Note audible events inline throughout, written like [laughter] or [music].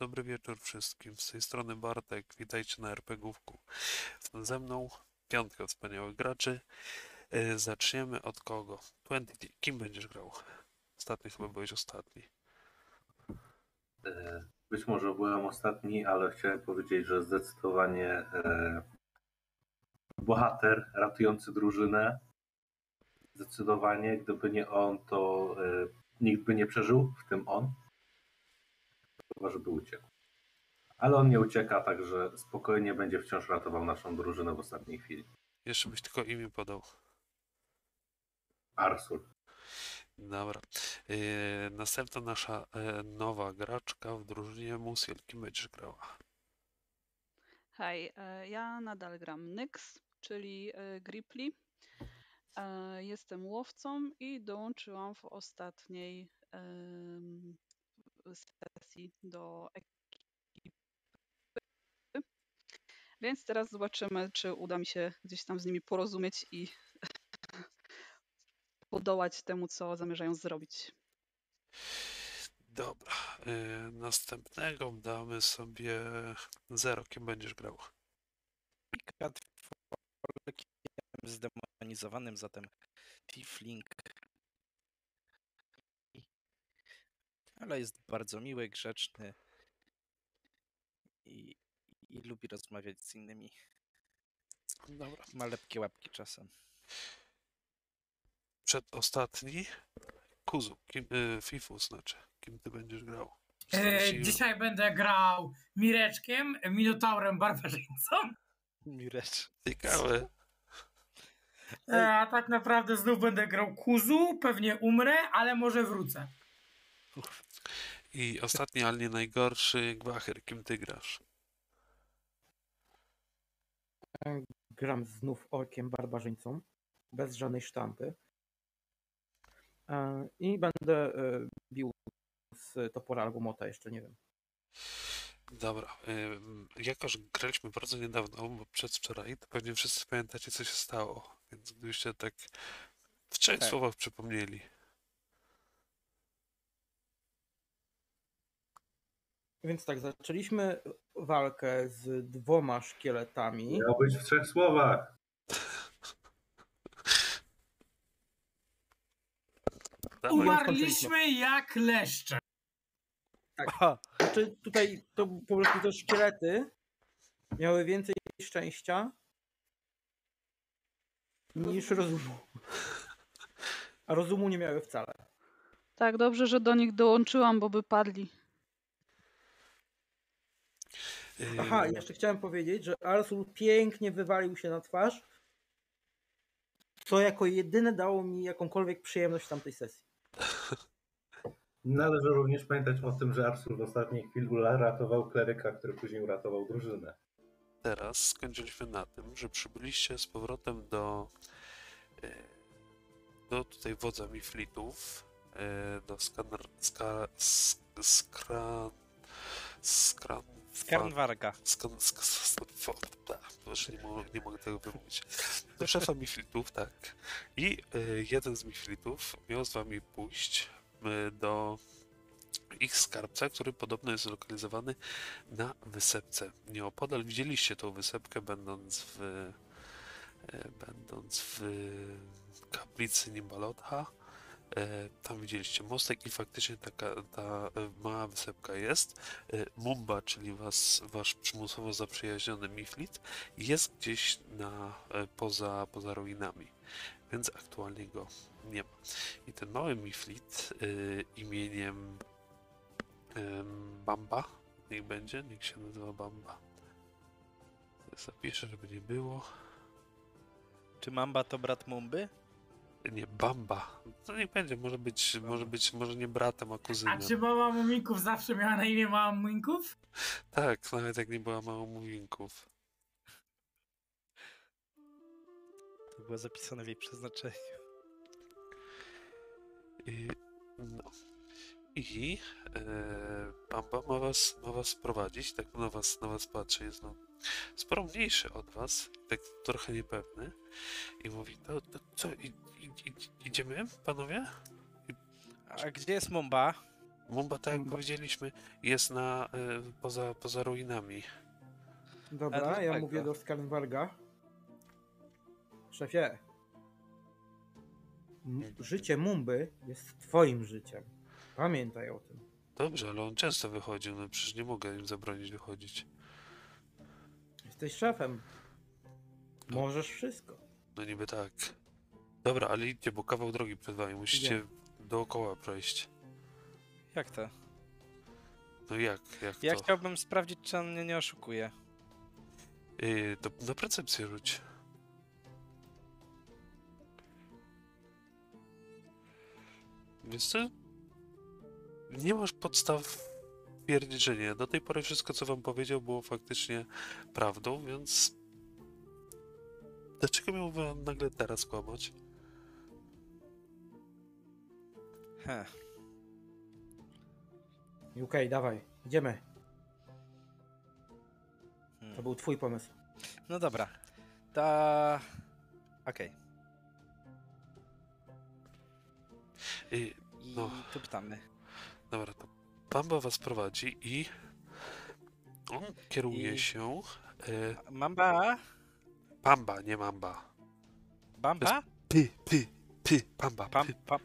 Dobry wieczór wszystkim. Z tej strony Bartek. Witajcie na RPGówku. Ze mną piątka wspaniałych graczy. E, Zaczniemy od kogo? Twenty. Kim będziesz grał? Ostatni chyba byłeś ostatni. E, Być może byłem ostatni, ale chciałem powiedzieć, że zdecydowanie e, bohater ratujący drużynę. Zdecydowanie, gdyby nie on, to nikt by nie przeżył, w tym on. Chyba, żeby uciekł. Ale on nie ucieka, także spokojnie będzie wciąż ratował naszą drużynę w ostatniej chwili. Jeszcze byś tylko imię podał. Arsul. Dobra. E, Następna nasza e, nowa graczka w drużynie Musiel. Kim będziesz grała? Hej, e, ja nadal gram Nyx, czyli Gripli. Jestem łowcą i dołączyłam w ostatniej sesji do ekipy. Więc teraz zobaczymy, czy uda mi się gdzieś tam z nimi porozumieć i [laughs] podołać temu, co zamierzają zrobić. Dobra. E, Następnego damy sobie Zero. Kim będziesz grał? Katfolkiem zdemonizowanym, zatem Tiefling. Ale jest bardzo miły, grzeczny i, i lubi rozmawiać z innymi. Dobra. Ma lepkie łapki czasem. Przedostatni. Kuzu. Kim, e, Fifu znaczy. Kim ty będziesz grał? E, dzisiaj będę grał Mireczkiem, Minotaurem, Barbarzyńcą. Mirecz. Ciekawe. E, a tak naprawdę znów będę grał Kuzu, pewnie umrę, ale może wrócę. I ostatni, ale nie najgorszy, Gwacher. Kim ty grasz? Gram znów orkiem barbarzyńcą, bez żadnej sztampy. E, I będę e, bił z topora albo mota, jeszcze nie wiem. Dobra. ym, Jakoż graliśmy bardzo niedawno, bo przedwczoraj, to pewnie wszyscy pamiętacie, co się stało. Więc gdybyście tak w trzech Tak. słowach przypomnieli. Więc tak, zaczęliśmy walkę z dwoma szkieletami. Miał być w trzech słowach. Umarliśmy jak leszcze. Aha, Znaczy tutaj to po prostu te szkielety miały więcej szczęścia niż rozumu. A rozumu nie miały wcale. Tak, dobrze, że do nich dołączyłam, bo by padli. Ym, Aha, i jeszcze chciałem powiedzieć, że Arsul pięknie wywalił się na twarz, co jako jedyne dało mi jakąkolwiek przyjemność w tamtej sesji. [laughs] Należy również pamiętać o tym, że Arsul w ostatniej chwili uratował kleryka, który później uratował drużynę. Teraz skończyliśmy na tym, że przybyliście z powrotem do e, do tutaj wodza Miflitów, e, do skaner, ska, sk, skra, skran, Skarnwarga. Skan, sk, nie, mogę, nie mogę tego wymówić. Do [laughs] szefa Miflitów, tak. I y, jeden z Miflitów miał z wami pójść y, do ich skarbca, który podobno jest zlokalizowany na wysepce. Nieopodal widzieliście tą wysepkę, będąc w y, będąc w kaplicy Nimbalotha. E, Tam widzieliście mostek i faktycznie taka ta e, mała wysepka jest. E, Mumba, czyli was, wasz przymusowo zaprzyjaźniony Miflit, jest gdzieś na, poza, poza ruinami, więc aktualnie go nie ma. I ten mały Miflit imieniem em, Bamba, niech będzie, niech się nazywa Bamba. Zapiszę, żeby nie było. Czy Mamba to brat Mumby? Nie, Bamba. To nie będzie, może być, może być, może nie bratem, a A kuzynem. czy mama Muminków zawsze miała na imię mama Muminków? Tak, nawet jak nie była mało mówinków. To było zapisane w jej przeznaczeniu. I, no. I e, Bamba ma was, ma was prowadzić, tak na was, na was patrzy, jest no, sporo mniejszy od was, tak trochę niepewny. I mówi, to, to co, i, i, i, idziemy, panowie? A gdzie jest Mumba? Mumba, tak jak Mumba. powiedzieliśmy, jest na, y, poza, poza ruinami. Dobra, A ja dlaczego? mówię do Skarnwarga. Szefie. Życie Mumby jest twoim życiem. Pamiętaj o tym. Dobrze, ale on często wychodził, no przecież nie mogę im zabronić wychodzić. Jesteś szefem. Możesz wszystko. No niby tak. Dobra, ale idźcie, bo kawał drogi przed wami, musicie Idziemy. dookoła przejść. Jak to? No jak, jak Ja to? chciałbym sprawdzić, czy on mnie nie oszukuje. Y, to na percepcję rzuć. Więc to nie masz podstaw twierdzić, że nie. Do tej pory wszystko, co wam powiedział, było faktycznie prawdą, więc dlaczego miałby on nagle teraz kłamać? Heh. UK, dawaj, idziemy. Hmm. To był twój pomysł. No dobra. To... Okej. Y, I No. tu pytamy. dobra, to Pamba was prowadzi i on kieruje I- się... Y, Mamba? Pamba, nie Mamba. Bamba? Py, py, py, Pamba, Pam, py. pam,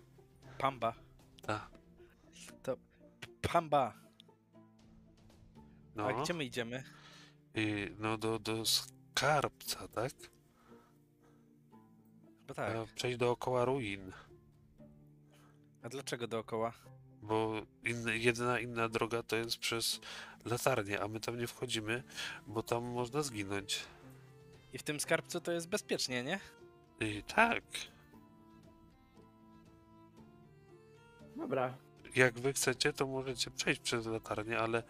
pamba. Ta. Pamba. No. A gdzie my idziemy? Y, no do, do skarbca, tak? Bo tak. A Przejść dookoła ruin, A dlaczego dookoła? Bo inny, jedyna inna droga to jest przez latarnię, a my tam nie wchodzimy, bo tam można zginąć. I w tym skarbcu to jest bezpiecznie, nie? Y, tak, Dobra. jak wy chcecie, to możecie przejść przez latarnię, ale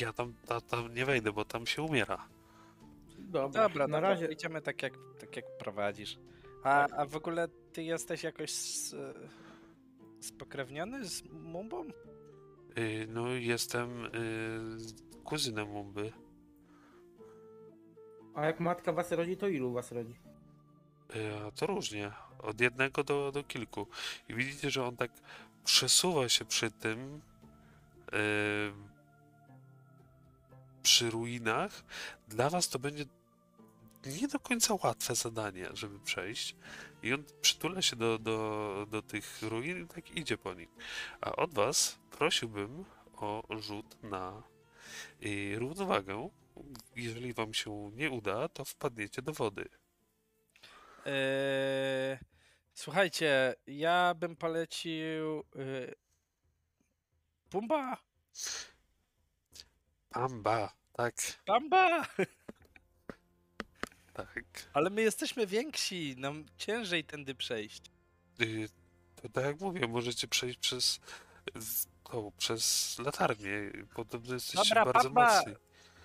ja tam, ta, tam nie wejdę, bo tam się umiera. Dobra, Dobra, na dobra, razie. idziemy tak jak, tak jak prowadzisz. A, a w ogóle ty jesteś jakoś s, spokrewniony z Mumbą? Y, no jestem y, kuzynem Mumby. A jak matka was rodzi, to ilu was rodzi? Y, A to różnie. Od jednego do, do kilku. I widzicie, że on tak przesuwa się przy tym. y, przy ruinach. Dla was to będzie nie do końca łatwe zadanie, żeby przejść. I on przytula się do, do, do tych ruin i tak idzie po nich. A od was prosiłbym o rzut na y, równowagę. Jeżeli wam się nie uda, to wpadniecie do wody. Eee, słuchajcie, ja bym polecił. Yy, Pumba! Amba, tak, Pamba! Tak. Ale my jesteśmy więksi, nam ciężej tędy przejść. Y, to tak jak mówię, możecie przejść przez przez latarnię. Podobno jesteście Dobra, bardzo papa. mocni.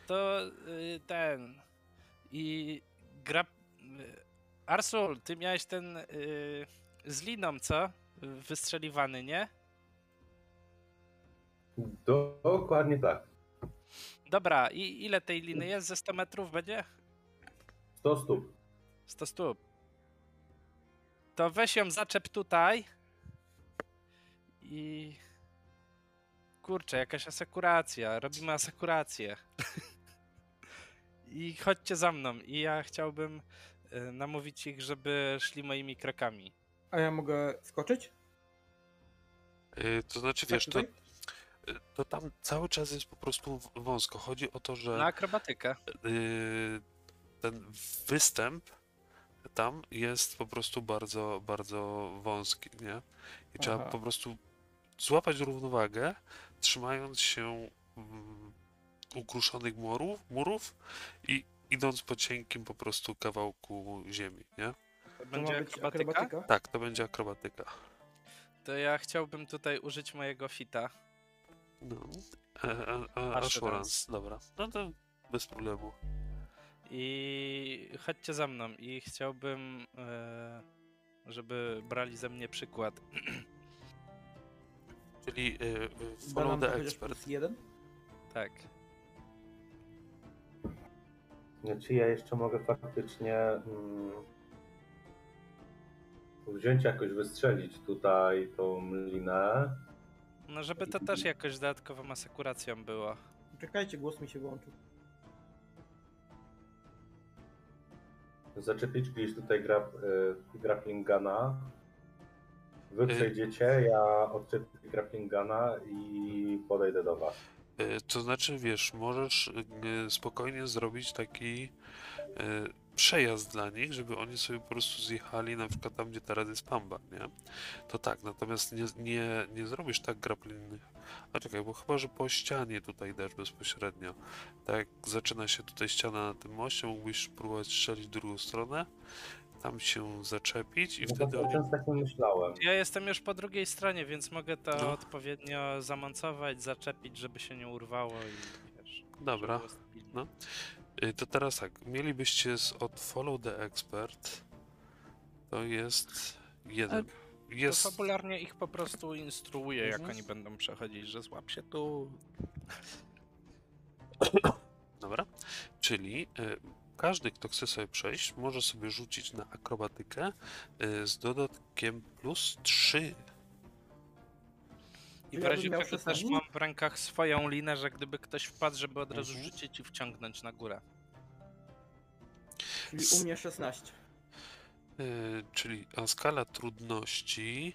To y, ten. I gra. Y, Arsul, ty miałeś ten y, z liną, co? Wystrzeliwany, nie? Dokładnie tak. Dobra, i ile tej liny jest? Ze 100 metrów będzie? 100 stóp. 100 stóp. To weź ją zaczep tutaj. I. Kurczę, jakaś asekuracja. Robimy asekurację. I chodźcie za mną. I ja chciałbym y, namówić ich, żeby szli moimi krokami. A ja mogę skoczyć? Y, to znaczy, Tak wiesz, to, y, to tam cały czas jest po prostu wąsko. Chodzi o to, że Na akrobatykę. y, ten występ tam jest po prostu bardzo, bardzo wąski, nie? I trzeba Aha. po prostu złapać równowagę, trzymając się mm, ukruszonych murów, murów i idąc po cienkim po prostu kawałku ziemi, nie? To będzie akrobatyka? akrobatyka? Tak, to będzie akrobatyka. To ja chciałbym tutaj użyć mojego fita. No. E, e, e, Assurance. assurance, dobra. No to bez problemu. I chodźcie za mną. I chciałbym, e, żeby brali ze mnie przykład. [clears throat] Czyli Da follow the expert. plus jeden? Tak. Znaczy ja jeszcze mogę faktycznie mm, wziąć jakoś, wystrzelić tutaj tą linę. No żeby to też jakoś dodatkową asekuracją było. Czekajcie, głos mi się włączył. Zaczepić gdzieś tutaj grab, y, grappling guna. Wy Y- przejdziecie, ja odczepię grappling guna i podejdę do was. E, To znaczy, wiesz, możesz e, spokojnie zrobić taki e, przejazd dla nich, żeby oni sobie po prostu zjechali na przykład tam, gdzie teraz jest Pamba, nie? To tak, natomiast nie, nie, nie zrobisz tak grappling... A czekaj, bo chyba, że po ścianie tutaj dasz bezpośrednio. Tak jak zaczyna się tutaj ściana na tym moście, mógłbyś próbować strzelić w drugą stronę, tam się zaczepić i No to wtedy oni... tak myślałem. Ja jestem już po drugiej stronie, więc mogę to No. odpowiednio zamontować, zaczepić, żeby się nie urwało i wiesz. Dobra, no. Y, To teraz tak, mielibyście z od Follow the Expert, to jest jeden. To Jest, fabularnie ich po prostu instruuję, jak Mhm. oni będą przechodzić, że złap się tu. dobra, czyli y, każdy, kto chce sobie przejść, może sobie rzucić na akrobatykę y, z dodatkiem plus 3. I Ja w bym razie tego też 16? mam w rękach swoją linę, że gdyby ktoś wpadł, żeby od razu Mhm. rzucić i wciągnąć na górę. Czyli u mnie 16. Y, czyli a skala trudności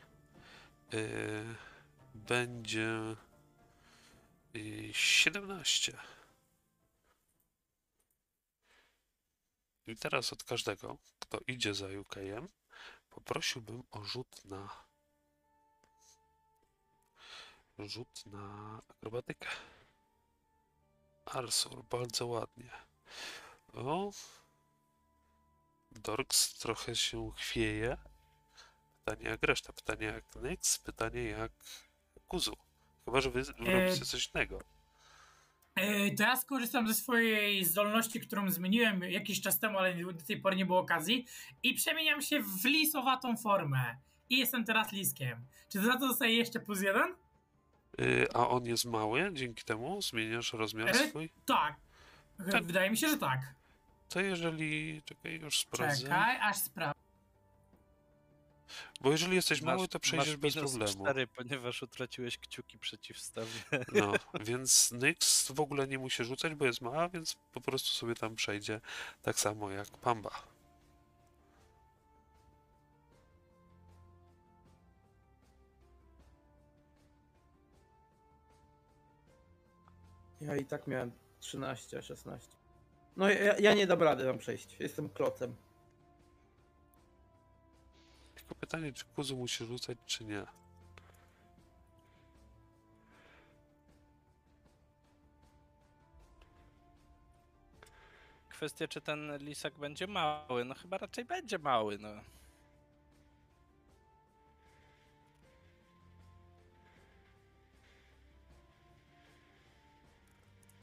y, będzie y, 17. I teraz od każdego, kto idzie za UKM, poprosiłbym o rzut na rzut na akrobatykę. Arsur, bardzo ładnie. O, Dorks trochę się chwieje. Pytanie jak reszta, pytanie jak Nyx, pytanie jak Kuzu. Chyba, że wy robicie coś innego. E, To ja skorzystam ze swojej zdolności, którą zmieniłem jakiś czas temu, ale do tej pory nie było okazji i przemieniam się w lisowatą formę. I jestem teraz liskiem. Czy za to dostaję jeszcze plus jeden? Y, a on jest mały, dzięki temu zmieniasz rozmiar E? swój. Tak. Tak. Wydaje mi się, że tak. To jeżeli. Czekaj, już sprawdzę. Czekaj, aż sprawdzę. Bo jeżeli jesteś mały, to przejdziesz masz bez problemu. 4, ponieważ utraciłeś kciuki przeciwstawne. No, [laughs] więc Nyx w ogóle nie musi rzucać, bo jest mała, więc po prostu sobie tam przejdzie tak samo jak Pamba. Ja i tak miałem 13, 16. No ja, ja nie dam rady tam przejść. Jestem klocem. Tylko pytanie, czy Kuzu musi rzucać, czy nie. Kwestia, czy ten lisak będzie mały. No chyba raczej będzie mały, no.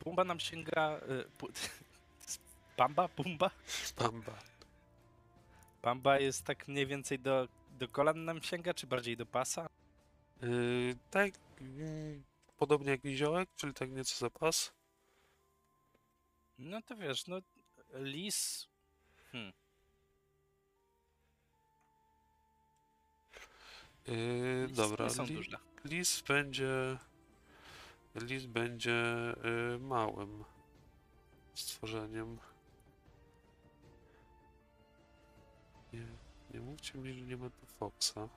Pumba nam sięga... y, [laughs] Pamba? Pumba? Pamba. Pamba jest tak mniej więcej do, do kolan nam sięga, czy bardziej do pasa? Yy, tak, mm, podobnie jak niziołek, czyli tak nieco za pas. No to wiesz, no lis... Hmm. Yy, Lis dobra, nie są li, lis będzie. Lis będzie yy, małym stworzeniem. Nie, nie mówcie mi, że nie ma tu Foxa,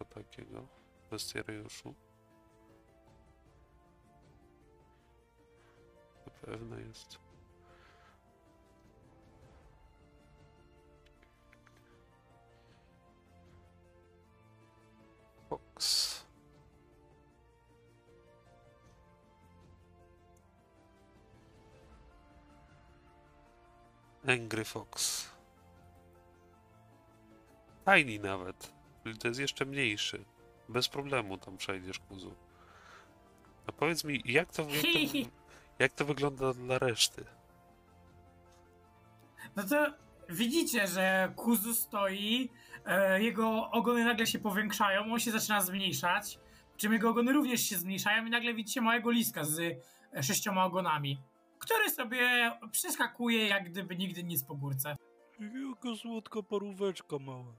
jako takiego, bestiariuszu. To pewne jest. Fox. Angry Fox. Tiny nawet. Czyli to jest jeszcze mniejszy. Bez problemu tam przejdziesz, kuzu. A powiedz mi, jak to, jak to, [laughs] jak to wygląda dla reszty? No to widzicie, że Kuzu stoi, e, jego ogony nagle się powiększają, on się zaczyna zmniejszać, czym jego ogony również się zmniejszają i nagle widzicie małego liska z e, sześcioma ogonami, który sobie przeskakuje jak gdyby nigdy nic po górce. Jaka słodka paróweczka mała.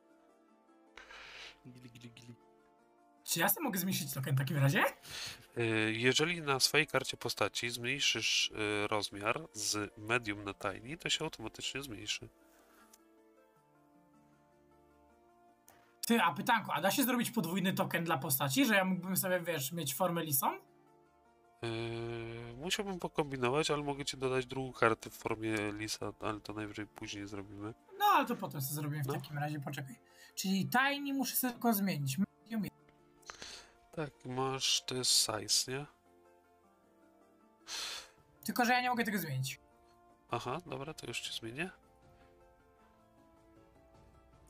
Gili, gili, gili. Czy ja sobie mogę zmniejszyć token w takim razie? Y, Jeżeli na swojej karcie postaci zmniejszysz y, rozmiar z medium na tiny, to się automatycznie zmniejszy. Ty, a pytanko, a da się zrobić podwójny token dla postaci, że ja mógłbym sobie, wiesz, mieć formę Lisą? Yy, musiałbym pokombinować, ale mogę ci dodać drugą kartę w formie lisa, ale to najwyżej później zrobimy. No, ale to potem sobie zrobimy w No. takim razie, poczekaj. Czyli Tiny muszę sobie tylko zmienić. Medium Tak, masz, to jest size, nie? Tylko, że ja nie mogę tego zmienić. Aha, dobra, to już ci zmienię.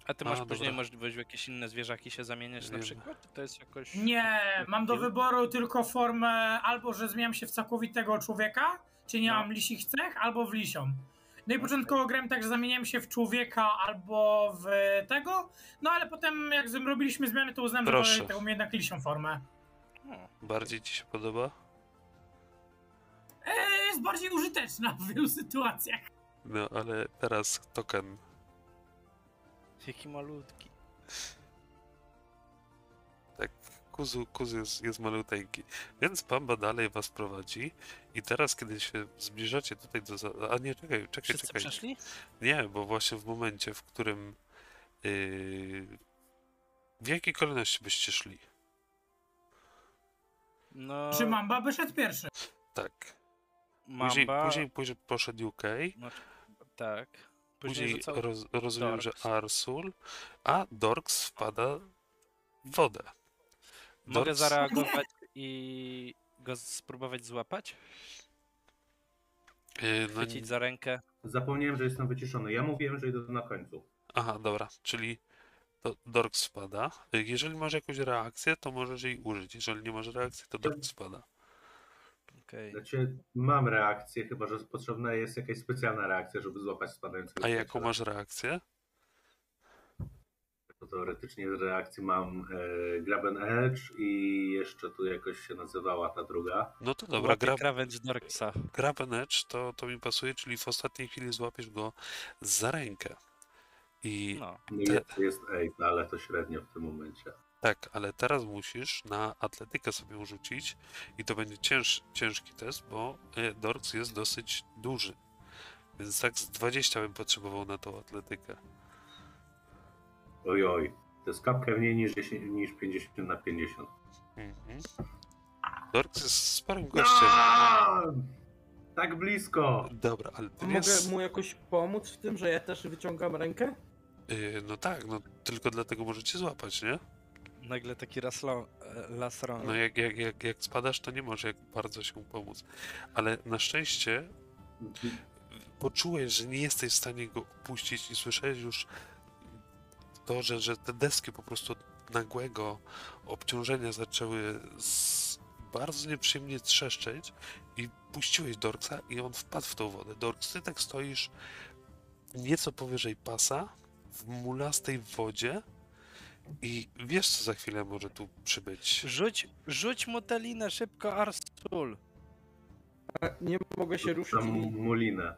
A ty A, masz później dobra. możliwość w jakieś inne zwierzaki się zamieniać na Wiem. przykład? Czy to jest jakoś... Nie, mam do wyboru tylko formę albo, że zmieniam się w całkowitego człowieka, czyli nie No. mam lisich cech, albo w lisią. No i początkowo grałem tak, że zamieniałem się w człowieka albo w tego, no ale potem jak zrobiliśmy zmiany, to uznałem, Proszę. że taką jednak lisią formę. Bardziej ci się podoba? E, jest bardziej użyteczna w wielu sytuacjach. No, ale teraz token. Jaki malutki. Tak, kuzu, kuzu jest, jest maluteńki. Więc Pamba dalej was prowadzi i teraz, kiedy się zbliżacie tutaj do... Za... A nie, czekaj, czekaj, Wszyscy czekaj. przeszli? Nie, bo właśnie w momencie, w którym... Yy... W jakiej kolejności byście szli? No, Czy Mamba wyszedł pierwszy? Tak. Później, Mamba... później, później poszedł UK, No, tak. Później, roz, rozumiem, Dorks. że Arsul, a Dorks wpada w wodę. Mogę Dorks- zareagować i go spróbować złapać? Yy, no, Chwycić za rękę? Zapomniałem, że jestem wyciszony. Ja mówiłem, że idę na końcu. aha, dobra, czyli to Dorks wpada. Yy, Jeżeli masz jakąś reakcję, to możesz jej użyć. Jeżeli nie masz reakcji, to Dorks wpada. Okej. Znaczy, mam reakcję, chyba że potrzebna jest jakaś specjalna reakcja, żeby złapać spadającego A jaką masz reakcję? To teoretycznie z reakcji mam e, Grab and Edge i jeszcze tu jakoś się nazywała ta druga. No to dobra, Łapie grab, krawędź Dorksa. grab and edge to, to mi pasuje, czyli w ostatniej chwili złapiesz go za rękę. I No. No Te- jest, jest 8, ale to średnio w tym momencie. Tak, ale teraz musisz na atletykę sobie rzucić i to będzie cięż, ciężki test, bo e, Dorks jest dosyć duży. Więc tak z 20 bym potrzebował na tą atletykę. Oj, oj. To jest kapkę mniej niż, 10, niż 50 na 50. Mhm. Dorks jest sporym gościem. Aaa! Tak blisko! Dobra, ale ten mogę jest... mu jakoś pomóc w tym, że ja też wyciągam rękę? y, No tak, no tylko dlatego możecie złapać, nie? Nagle taki raslon, e, las rąk. No jak, jak, jak, jak spadasz, to nie może jak bardzo się pomóc. Ale na szczęście poczułeś, że nie jesteś w stanie go opuścić i słyszałeś już to, że, że te deski po prostu nagłego obciążenia zaczęły z bardzo nieprzyjemnie trzeszczeć i puściłeś Dorksa i on wpadł w tą wodę. Dorks, ty tak stoisz nieco powyżej pasa w mulastej wodzie i wiesz, co za chwilę może tu przybyć. Rzuć, rzuć mu tę linę szybko, Arsul. A nie mogę się ruszyć Tam i mulinę.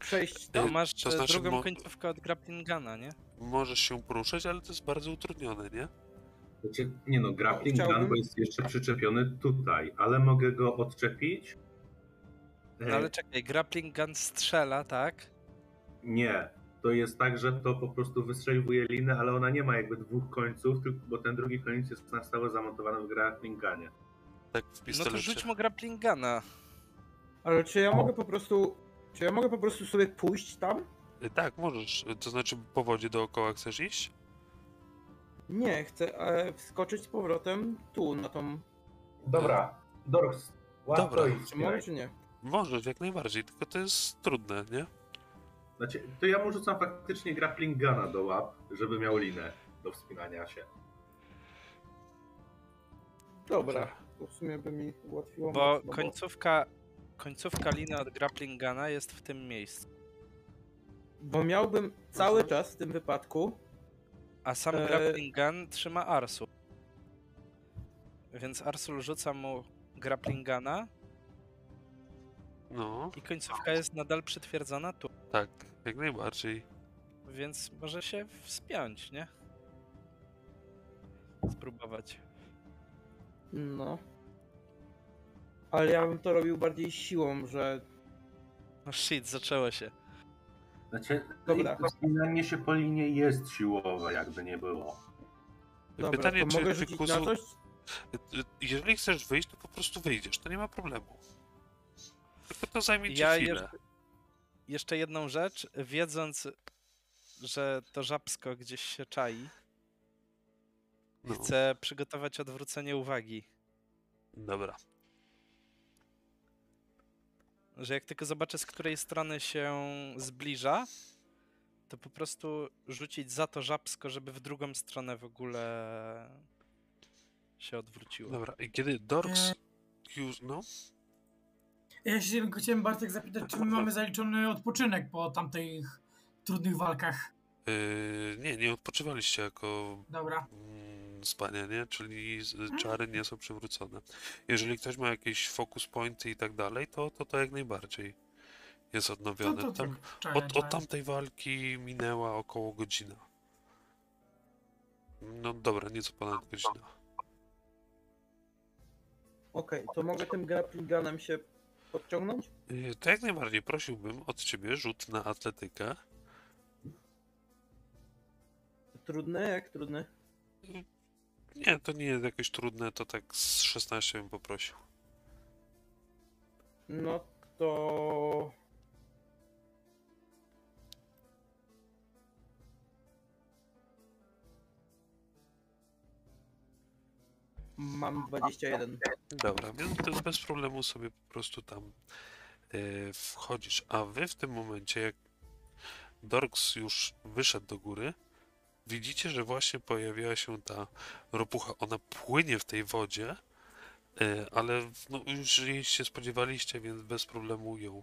przejść Y, To tam? masz to e, znaczy drugą mo- końcówkę od Grappling nie? Możesz się poruszać, ale to jest bardzo utrudnione, nie? Znaczy, nie no, grappling Chciałbym- gun bo jest jeszcze przyczepiony tutaj, ale mogę go odczepić. E, No ale czekaj, Grappling Gun strzela, tak? Nie. To jest tak, że to po prostu wystrzeliwuje linę, ale ona nie ma jakby dwóch końców, tylko, bo ten drugi koniec jest na stałe zamontowany w grappling gunie. Tak w No pistolecie. to rzuć mu Grappling Guna. Ale czy ja mogę po prostu... Czy ja mogę po prostu sobie pójść tam? Y, Tak, możesz. Y, To znaczy po wodzie dookoła chcesz iść? Nie, chcę e, wskoczyć z powrotem tu, na tą... Dobra, Dorks, łap Dobra. Czy mogę, czy nie? Możesz, jak najbardziej, tylko to jest trudne, nie? Znaczy, to ja mu rzucam faktycznie grappling guna do łap, żeby miał linę do wspinania się. Dobra, to w sumie by mi ułatwiło. Bo mocno, końcówka, końcówka liny od Grappling Guna jest w tym miejscu. Bo miałbym cały czas w tym wypadku... A sam Eee. Grappling Gun trzyma Arsul. Więc Arsul rzuca mu Grappling Guna No, i końcówka jest nadal przytwierdzona tu. tak, jak najbardziej. Więc może się wspiąć, nie? Spróbować. No. Ale ja bym to robił bardziej siłą, że No shit, zaczęło się. Znaczy, Dobra. wspinanie się po linii jest siłowe, jakby nie było. Dobra, Pytanie, to czy mogę ty, rzucić Kuzu, na coś? jeżeli chcesz wyjść, to po prostu wyjdziesz, to nie ma problemu. Tylko to zajmie ci Ja chwilę. jeszcze, jeszcze jedną rzecz, wiedząc, że to żabsko gdzieś się czai, No, chcę przygotować odwrócenie uwagi. dobra. Że jak tylko zobaczę, z której strony się zbliża, to po prostu rzucić za to żabsko, żeby w drugą stronę w ogóle się odwróciło. Dobra, i kiedy Dorks już, no, Ja się tylko chciałem Bartek zapytać, czy my mamy zaliczony odpoczynek po tamtych trudnych walkach. yy, nie, nie odpoczywaliście jako Dobra. mm, spania, nie? Czyli z- czary nie są przywrócone. Jeżeli ktoś ma jakieś focus pointy i tak dalej, to to, to jak najbardziej jest No odnowione. to Tam, tak. czaję, od, od czaję. tamtej walki minęła około godzina. No dobra, nieco ponad godzina. Okej, to mogę tym grappling gunem się podciągnąć? Yy, To jak najbardziej prosiłbym od ciebie rzut na atletykę. Trudny? Jak trudny? Nie, to nie jest jakoś trudne, to tak z 16 bym poprosił. No to... Mam 21. Dobra, więc bez problemu sobie prostu tam e, wchodzisz. A wy w tym momencie, jak Dorks już wyszedł do góry, widzicie, że właśnie pojawiła się ta ropucha. Ona płynie w tej wodzie, e, ale no, już jej się spodziewaliście, więc bez problemu ją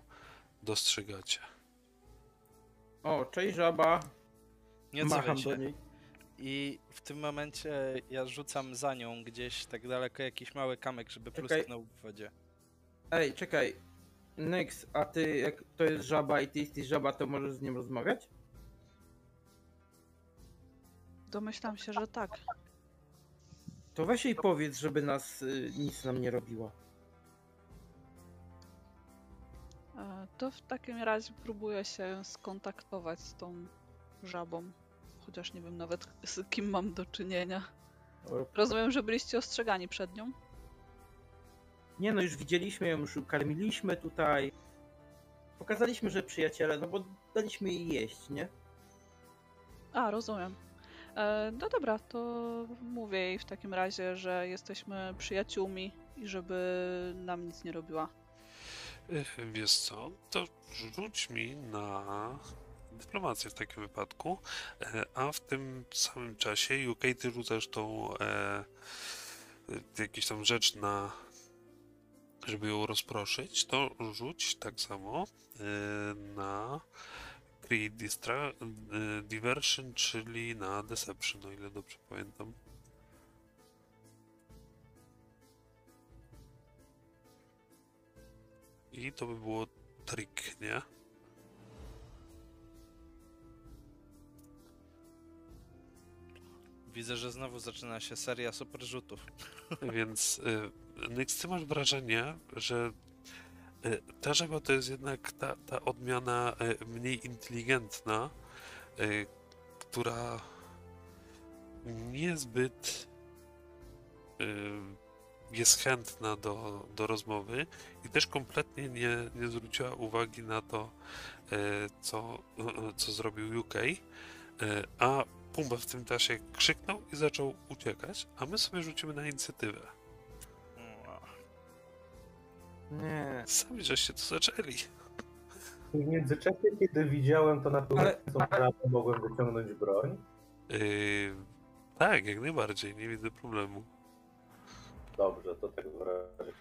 dostrzegacie. O, cześć żaba. Nie Macham do niej. I w tym momencie ja rzucam za nią gdzieś tak daleko jakiś mały kamek, żeby Czekaj. plusknął w wodzie. Ej, czekaj. Nyx, a ty jak to jest żaba i ty jesteś żaba, to możesz z nim rozmawiać? Domyślam się, że tak. To weź jej powiedz, żeby nas y, nic nam nie robiła. E, To w takim razie próbuję się skontaktować z tą żabą. Chociaż nie wiem nawet z kim mam do czynienia. Rozumiem, że byliście ostrzegani przed nią. Nie no, już widzieliśmy ją, już karmiliśmy tutaj. Pokazaliśmy, że przyjaciele, no bo daliśmy jej jeść, nie? A, rozumiem. E, no dobra, to mówię jej w takim razie, że jesteśmy przyjaciółmi i żeby nam nic nie robiła. E, Wiesz co, to rzuć mi na dyplomację w takim wypadku, e, a w tym samym czasie UK ty rzucasz tą e, e, jakąś tam rzecz na żeby ją rozproszyć, to rzuć tak samo e, na Create Distra, e, Diversion, czyli na Deception, o ile dobrze pamiętam. I to by było trik, nie? Widzę, że znowu zaczyna się seria super rzutów. Więc y, Nyx, ty masz wrażenie, że y, ta żaba to jest jednak ta, ta odmiana y, mniej inteligentna, y, która niezbyt jest chętna do, do rozmowy i też kompletnie nie, nie zwróciła uwagi na to, co, co zrobił UK, a Pumba w tym czasie krzyknął i zaczął uciekać, a my sobie rzucimy na inicjatywę. Nie. Sami żeście to zaczęli. W międzyczasie, kiedy widziałem to na tą prawą, mogłem wyciągnąć broń. Yy, tak, jak najbardziej, nie widzę problemu. Dobrze, to tak w razie.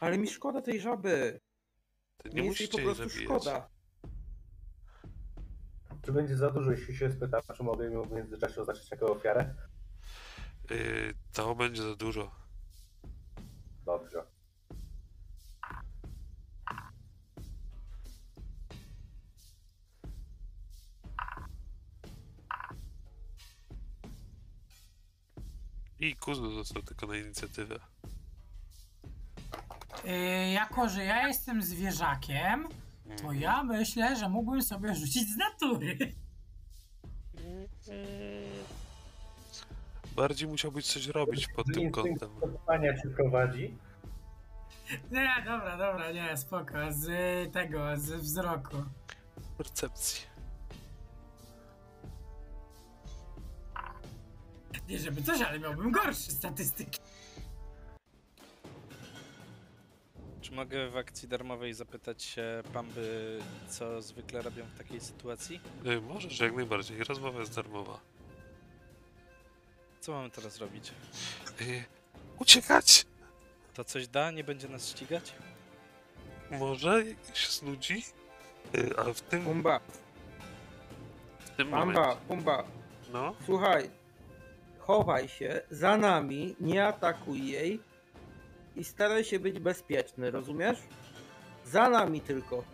Ale mi szkoda tej żaby. To Nie jej po prostu zabijać. szkoda. Czy będzie za dużo, jeśli się spytam, czy mogę ją w międzyczasie oznaczyć jako ofiarę? Yy, to będzie za dużo. I Kuzu został tylko na inicjatywę. Yy, jako, że ja jestem zwierzakiem, to ja myślę, że mógłbym sobie rzucić z natury. Bardziej musiałbyś coś robić pod tym kątem. przetrwania cię prowadzi. Nie, dobra, dobra, nie, spoko. Z tego, z wzroku. Percepcji. Nie żeby coś, ale miałbym gorsze statystyki. Czy mogę w akcji darmowej zapytać się Pamby, co zwykle robią w takiej sytuacji? Y, Możesz jak najbardziej, rozmowa jest darmowa. Co mamy teraz robić? Y, Uciekać! To coś da? Nie będzie nas ścigać? Może się znudzi? Y, A w tym, Pumba, w tym Pamba, momencie... Pumba, No, słuchaj. Chowaj się za nami, nie atakuj jej i staraj się być bezpieczny, rozumiesz? Za nami tylko.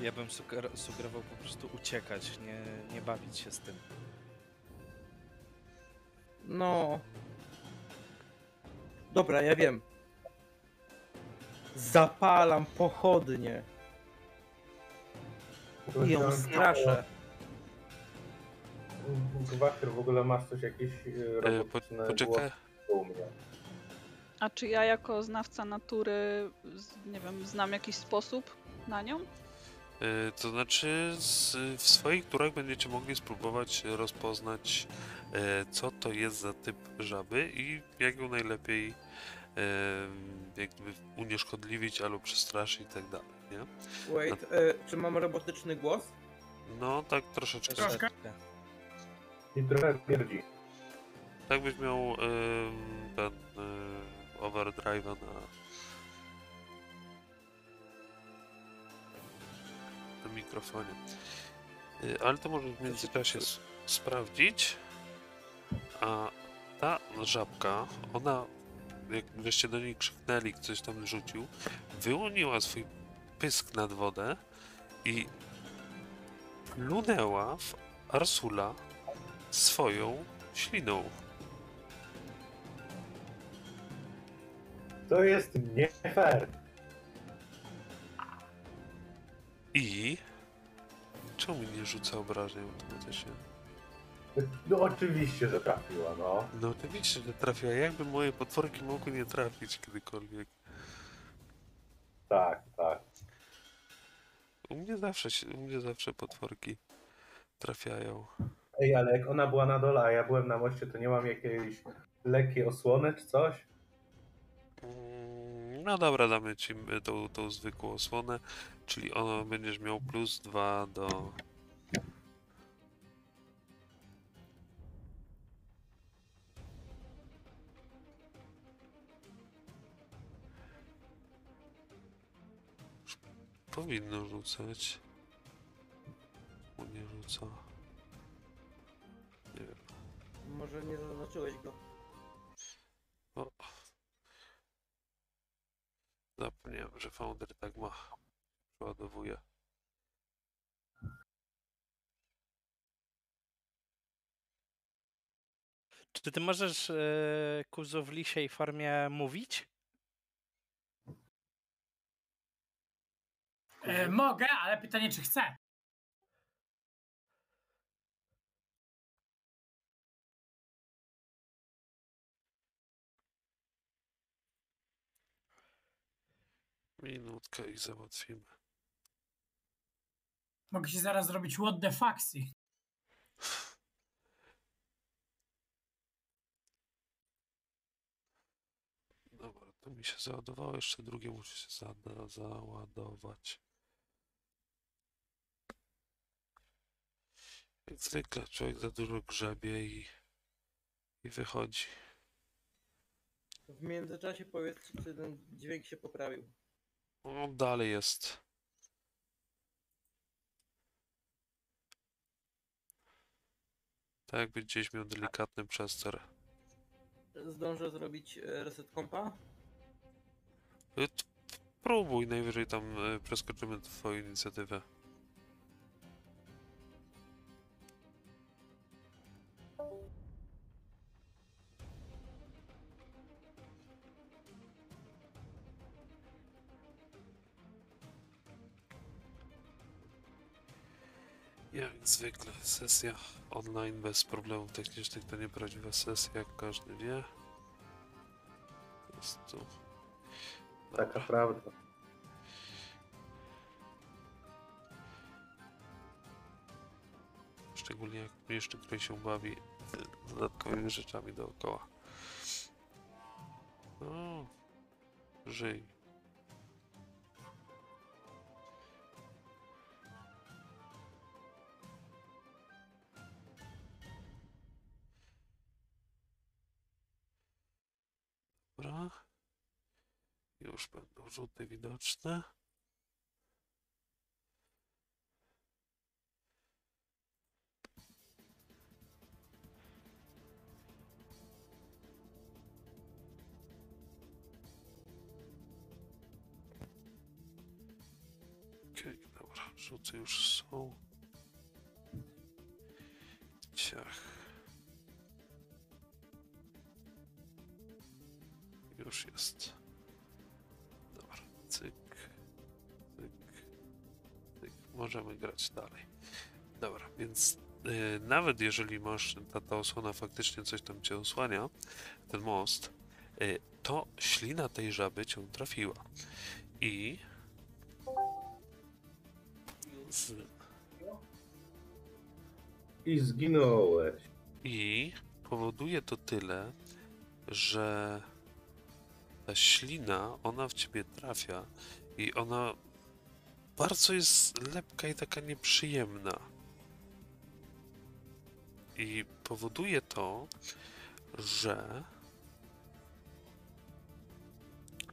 Ja bym suger- sugerował po prostu uciekać, nie, nie bawić się z tym. No. Dobra, ja wiem. Zapalam pochodnie i ją straszę. Gwacher, w ogóle masz coś jakieś e, po, robotyczne poczekaj. u mnie. A czy ja jako znawca natury, nie wiem, znam jakiś sposób na nią? Y, To znaczy, z, w swoich turach będziecie mogli spróbować rozpoznać, e, co to jest za typ żaby i jak ją najlepiej e, jakby unieszkodliwić albo przestraszyć i tak dalej, nie? Wait, e, czy mam robotyczny głos? No, tak troszeczkę. Troszkę. I trochę pierdzi. Tak byś miał em, ten e, overdrive'a na na mikrofonie. E, Ale to może w międzyczasie s- sprawdzić. A ta żabka, ona, jak żeście do niej krzyknęli, ktoś tam rzucił, wyłoniła swój pysk nad wodę i lunęła w Arsula swoją śliną. To jest nie fair. I... Czemu nie rzuca obrażeń automatycznie? No oczywiście, że trafiła, no. No oczywiście, że trafia. Jakby moje potworki mogły nie trafić kiedykolwiek? Tak, tak. U mnie zawsze, u mnie zawsze potworki trafiają. Ej, ale jak ona była na dole, a ja byłem na moście, to nie mam jakiejś lekkiej osłony czy coś? Mm, No dobra, damy ci y, tą, tą zwykłą osłonę, czyli ono będziesz miał plus dwa do... Powinno rzucać. Bo nie rzuca. Może nie zaznaczyłeś go. O. Zapomniałem, że Founder tak ma. Przeładowuje. Czy ty możesz e, Kuzu w lisiej formie mówić? E, mogę, ale pytanie, czy chcę. Minutkę i załatwimy. Mogę się zaraz zrobić what the fucksy. Dobra, to mi się załadowało, jeszcze drugie musi się zada, załadować. Jak zwykle człowiek za dużo grzebie i, i wychodzi. W międzyczasie powiedz, czy ten dźwięk się poprawił. No, dalej jest. Tak jakby gdzieś miał delikatny przestor. Zdążę zrobić e, reset kompa? Y, Próbuj, najwyżej tam y, przeskoczymy twoją inicjatywę. Jak zwykle, sesja online bez problemów technicznych to nieprawdziwa sesja, jak każdy wie. Jest tu. Taka prawda. Szczególnie jak jeszcze ktoś się bawi dodatkowymi rzeczami dookoła. O, żyj. Już będą rzuty widoczne. Okej, dobra, rzuty już są. Ciach. Już jest. Możemy grać dalej. Dobra, więc y, nawet jeżeli masz, ta, ta osłona faktycznie coś tam cię osłania, ten most, y, to ślina tej żaby cię trafiła. I z, I zginąłeś. I powoduje to tyle, że ta ślina, ona w ciebie trafia i ona bardzo jest lepka i taka nieprzyjemna. I powoduje to, że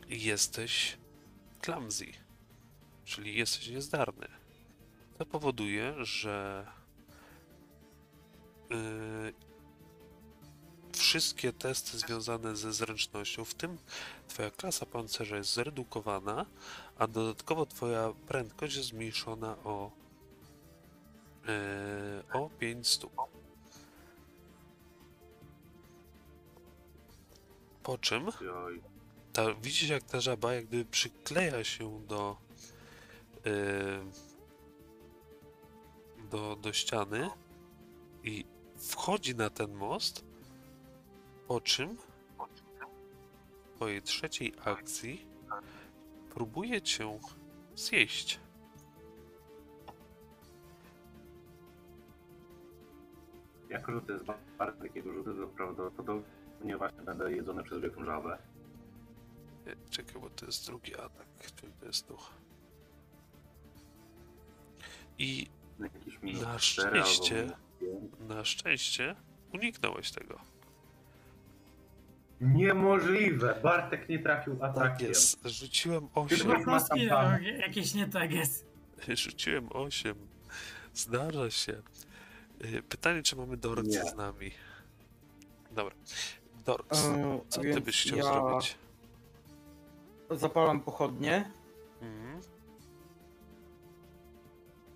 jesteś clumsy, czyli jesteś niezdarny. To powoduje, że yy, wszystkie testy związane ze zręcznością, w tym twoja klasa pancerza jest zredukowana, a dodatkowo twoja prędkość jest zmniejszona o, yy, o 5 stóp. Po czym ta, widzisz jak ta żaba jak gdyby przykleja się do yy, do, do ściany i wchodzi na ten most, po czym w twojej trzeciej akcji próbuje cię zjeść. że to jest bardzo takiego rzutu, to prawdopodobnie właśnie będę jedzony przez wielką żabę. E, Czekaj, bo to jest drugi atak, czyli to jest duch. I Na 4 albo szczęście. na szczęście uniknąłeś tego. Niemożliwe! Bartek nie trafił Tak atakiem. jest. Rzuciłem Ty 8. Chyba ma tam no, jakieś nie tak jest. [laughs] Rzuciłem 8. Zdarza się. Y, Pytanie, czy mamy Dorcy Nie. z nami? Dobra. Dorc, E, co ty więc byś chciał ja zrobić? Zapalam pochodnie Mhm.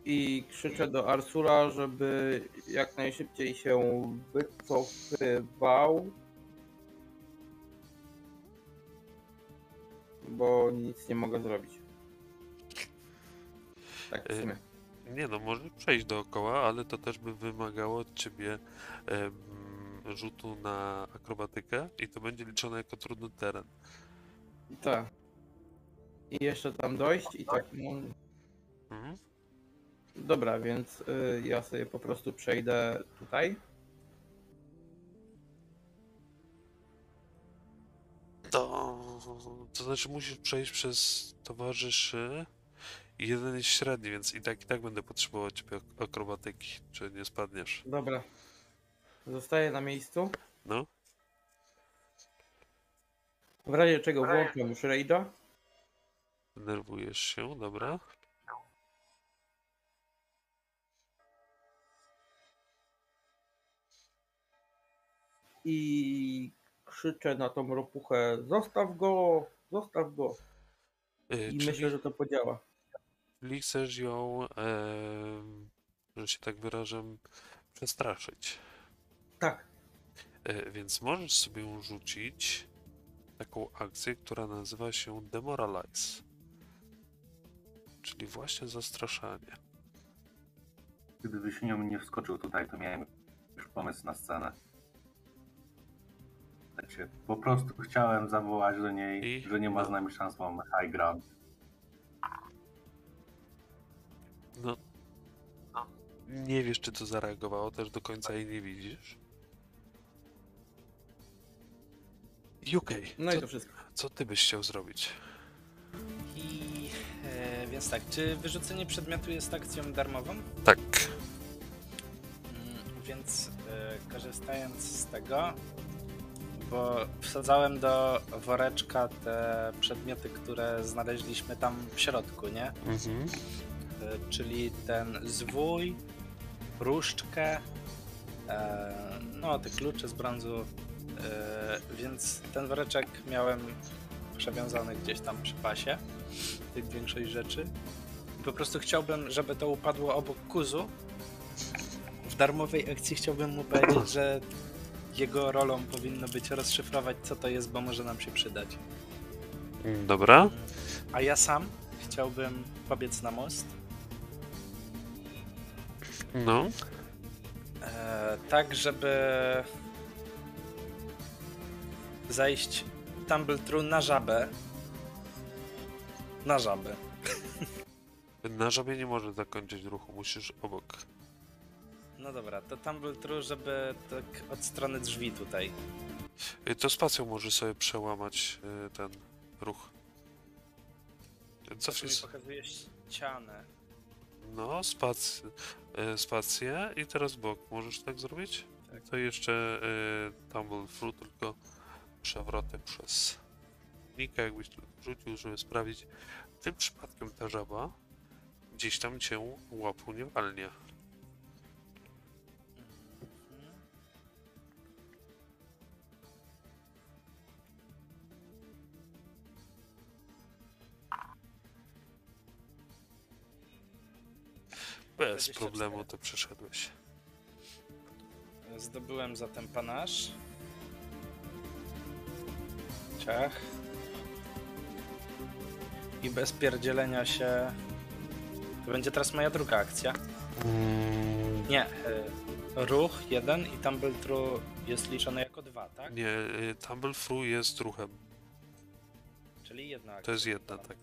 i krzyczę do Arsula, żeby jak najszybciej się wycofywał. Bo nic nie mogę zrobić. Tak w Y, sumie. Nie no, może przejść dookoła, ale to też by wymagało od ciebie rzutu na akrobatykę i to będzie liczone jako trudny teren. Tak. I jeszcze tam dojść i tak. No, Mhm. dobra, więc y, ja sobie po prostu przejdę tutaj. To, to znaczy musisz przejść przez towarzyszy i jeden jest średni, więc i tak i tak będę potrzebował ciebie ak- akrobatyki, czy nie spadniesz. Dobra. Zostaję na miejscu. No, W razie czego włączam już rage'a. denerwujesz się, dobra. i krzyczę na tą ropuchę zostaw go, zostaw go. Y, I czyli, myślę, że to podziała. czyli chcesz ją, em, że się tak wyrażę, przestraszyć. Tak, E, Więc możesz sobie ją rzucić taką akcję, która nazywa się Demoralize. Czyli właśnie zastraszanie. Gdyby Wiśniowy nie wskoczył tutaj, to miałem już pomysł na scenę. Wiecie, po prostu chciałem zawołać do niej, I? że nie ma z nami szans, mamy high ground. No. Nie wiesz, czy to zareagowało, też do końca jej nie widzisz. I okej, No i co, to wszystko. co ty byś chciał zrobić? I e, więc tak, czy wyrzucenie przedmiotu jest akcją darmową? Tak. Mm, Więc e, korzystając z tego, bo wsadzałem do woreczka te przedmioty, które znaleźliśmy tam w środku, nie? Mhm. E, Czyli ten zwój, różdżkę, e, no te klucze z brązu, e, więc ten woreczek miałem przewiązany gdzieś tam przy pasie, tych większość rzeczy. Po prostu chciałbym, żeby to upadło obok kuzu. W darmowej akcji chciałbym mu powiedzieć, że jego rolą powinno być rozszyfrować, co to jest, bo może nam się przydać. Dobra. A ja sam chciałbym pobiec na most, No. e, tak żeby zajść Tumble na żabę. Na żabę. Na żabie nie może zakończyć ruchu, musisz obok. No dobra, to Tumble żeby tak od strony drzwi tutaj. Y, To spacją możesz sobie przełamać y, ten ruch. Czyli s- pokazuje ścianę. No, spac, y, spację i teraz bok. Możesz tak zrobić? Tak. To jeszcze y, tumble through, tylko przewrotek przez Nika, jakbyś tu rzucił, żeby sprawdzić. Tym przypadkiem ta żaba gdzieś tam cię łapu nie walnie. Bez 24. problemu to przeszedłeś. Zdobyłem zatem panasz. Ciach. I bez pierdzielenia się... To będzie teraz moja druga akcja. Nie. y, Ruch jeden i Tumble True jest liczony jako dwa, tak? Nie, y, Tumble Through jest ruchem, Czyli jedna akcja. to jest jedna, tak.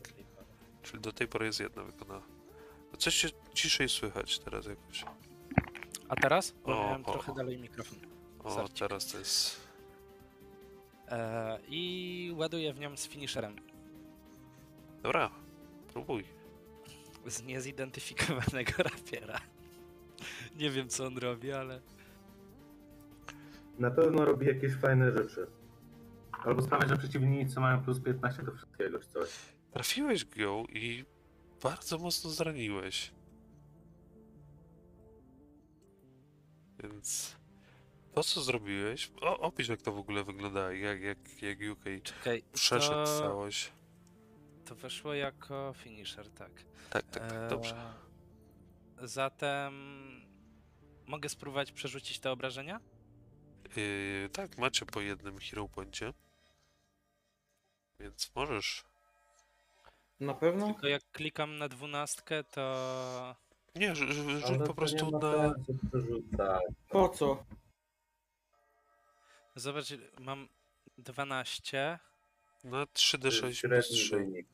Czyli do tej pory jest jedna wykonana. Coś się ciszej słychać teraz jakoś. A teraz? Bo O, miałem o, trochę o. dalej mikrofon. O, Sarcik. teraz to jest. E, I ładuję w nią z finisherem. Dobra, próbuj. Z niezidentyfikowanego [laughs] rapiera. Nie wiem co on robi, ale... Na pewno robi jakieś fajne rzeczy. Albo sprawia, że przeciwnicy mają plus 15 do wszystkiego czy coś. Trafiłeś go i bardzo mocno zraniłeś. Więc to, co zrobiłeś. O, opisz, jak to w ogóle wygląda, jak, jak, jak UK Czekaj, przeszedł to... całość. To weszło jako finisher, tak. Tak, tak, tak, dobrze. Eee, Zatem mogę spróbować przerzucić te obrażenia? Yy, tak, macie po jednym hero poincie. Więc możesz. Na pewno? Tylko jak klikam na dwunastkę, to Nie, rzu- rzu- Ale rzuć to po prostu nie ma na. sensu przerzucać. Po co? zobacz, mam 12. To Na jest 3d6 plus średni 3. wynik.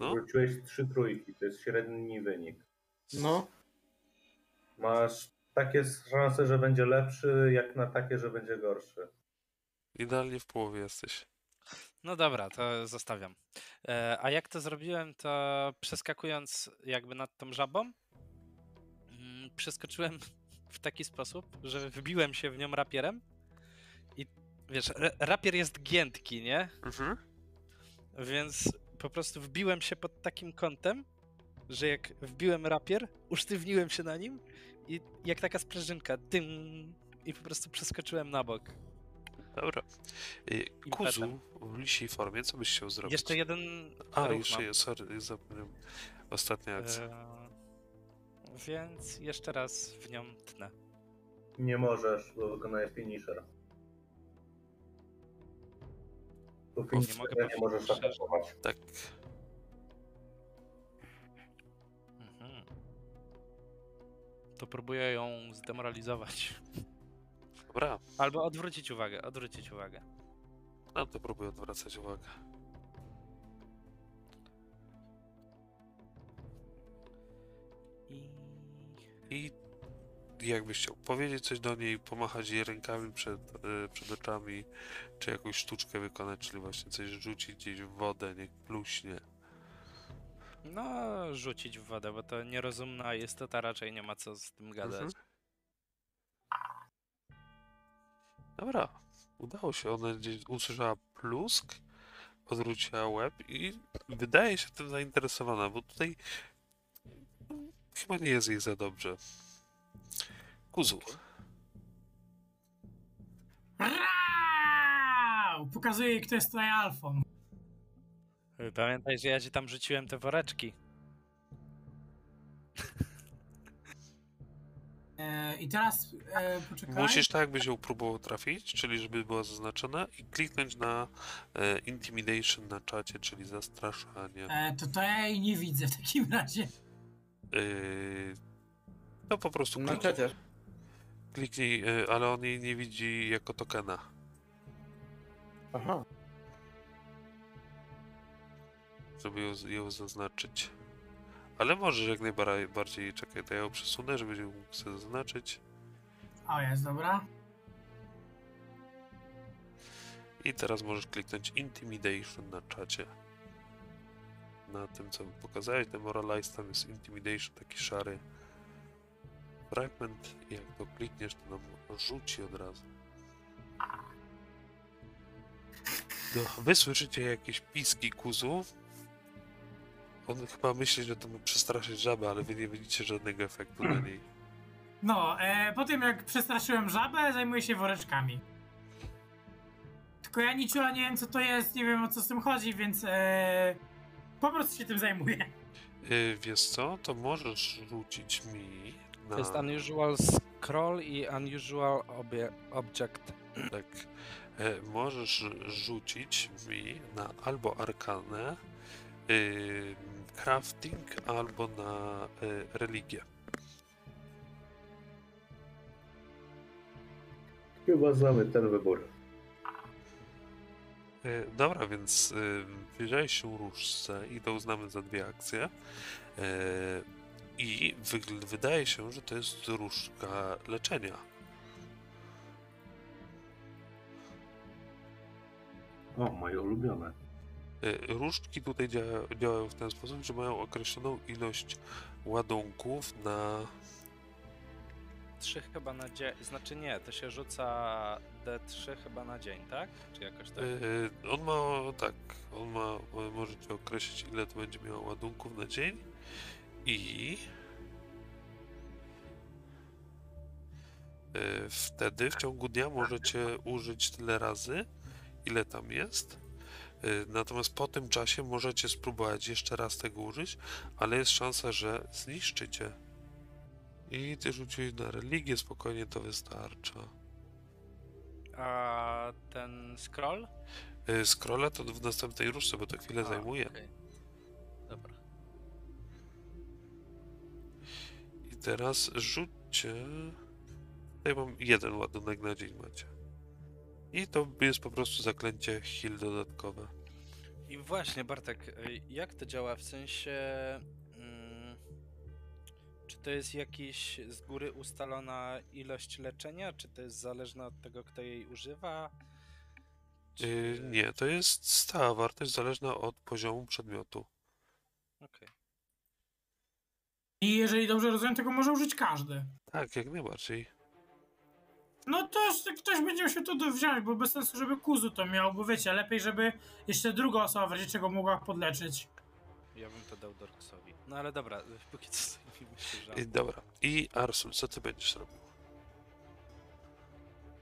No. Wróciłeś trzy trójki, to jest średni wynik. No. Masz takie szanse, że będzie lepszy, jak na takie, że będzie gorszy. Idealnie w połowie jesteś. No dobra, to zostawiam. E, a jak to zrobiłem, to przeskakując jakby nad tą żabą, mm, przeskoczyłem [laughs] w taki sposób, że wbiłem się w nią rapierem i wiesz, ra- rapier jest giętki, nie? Mhm. Więc po prostu wbiłem się pod takim kątem, że jak wbiłem rapier, usztywniłem się na nim i jak taka sprężynka, tym i po prostu przeskoczyłem na bok. Dobra. Impetem. Kuzu w lisiej formie, co byś chciał zrobić? Jeszcze jeden A, ruch jeszcze jest, sorry, zapomniałem. Ostatnia akcja. Eee, więc jeszcze raz w nią tnę. Nie możesz, bo wykonujesz finisher. Po Nie finisherze mogę nie, możesz atakować. Tak. Mhm. to próbuję ją zdemoralizować. Dobra, Albo odwrócić uwagę, odwrócić uwagę. no to próbuję odwracać uwagę. I I jakbyś chciał powiedzieć coś do niej, pomachać jej rękami przed, y, przed oczami, czy jakąś sztuczkę wykonać, czyli właśnie coś rzucić gdzieś w wodę, niech pluśnie. no, rzucić w wodę, bo to nierozumna istota raczej nie ma co z tym gadać. Mhm. Dobra, udało się. Ona gdzieś usłyszała plusk, odwróciła łeb i wydaje się tym zainteresowana, bo tutaj chyba nie jest jej za dobrze. Kuzu, Rau! Pokazuję jej, kto jest tutaj alfą. Pamiętaj, że ja ci tam rzuciłem te woreczki. [laughs] E, I teraz e, poczekaj. musisz tak, jakbyś ją próbował trafić, czyli żeby była zaznaczona i kliknąć na e, Intimidation na czacie, czyli zastraszanie. E, to to ja jej nie widzę w takim razie. Yy, no po prostu Na kliknij, czacie. kliknij yy, ale on jej nie widzi jako tokena. Aha. żeby ją, ją zaznaczyć. Ale możesz jak najbardziej, czekaj, to ja ją przesunę, żeby ją mógł sobie zaznaczyć. O, jest, dobra. I teraz możesz kliknąć Intimidation na czacie. Na tym, co pokazałeś, Demoralize, tam jest Intimidation, taki szary fragment. I jak to klikniesz, to nam rzuci od razu. No, wy słyszycie jakieś piski kuzu. On chyba myśli, że to ma przestraszyć żabę, ale wy nie widzicie żadnego efektu na niej. [clears throat] No, e, po tym jak przestraszyłem żabę, zajmuję się woreczkami. Tylko ja niczego nie wiem, co to jest, nie wiem o co z tym chodzi, więc e, po prostu się tym zajmuję. Yy, wiesz co, to możesz rzucić mi na... To jest unusual scroll i unusual obie, object. Tak. E, możesz rzucić mi na albo arkanę, y, crafting, albo na y, religię. Chyba znamy ten wybór. E, dobra, więc y, się różce i to uznamy za dwie akcje. E, I wygl- wydaje się, że to jest różdżka leczenia. O, moje ulubione. E, Różdżki tutaj dzia- działają w ten sposób, że mają określoną ilość ładunków na Trzy chyba na dzień. Znaczy nie, to się rzuca D3 chyba na dzień, tak? Czy jakoś tak? Yy, on ma tak, on ma, mo- możecie określić ile to będzie miało ładunków na dzień i wtedy w ciągu dnia możecie użyć tyle razy, ile tam jest. Yy, Natomiast po tym czasie możecie spróbować jeszcze raz tego użyć, ale jest szansa, że zniszczycie. I ty rzuciłeś na religię, spokojnie to wystarcza. A ten scroll? Yy, Scrolla to w następnej różce, bo to chwilę A, zajmuje. okej. Dobra. I teraz rzućcie. Tutaj mam jeden ładunek na dzień macie. I to jest po prostu zaklęcie heal dodatkowe. I właśnie, Bartek, y, jak to działa? W sensie. Mm, czy to jest jakiś z góry ustalona ilość leczenia, czy to jest zależne od tego, kto jej używa? Czy... Yy, nie, to jest stała wartość zależna od poziomu przedmiotu. Okej. I jeżeli dobrze rozumiem, tego może użyć każdy. Tak, jak najbardziej. No to ktoś będzie musiał to do- wziąć, bo bez sensu, żeby Kuzu to miał, bo wiecie, lepiej, żeby jeszcze druga osoba w razie czego mogła podleczyć. Ja bym to dał Dorksowi. No ale dobra, [laughs] póki co zajmijmy się I, żabą. dobra. I Arsul, co ty będziesz robił?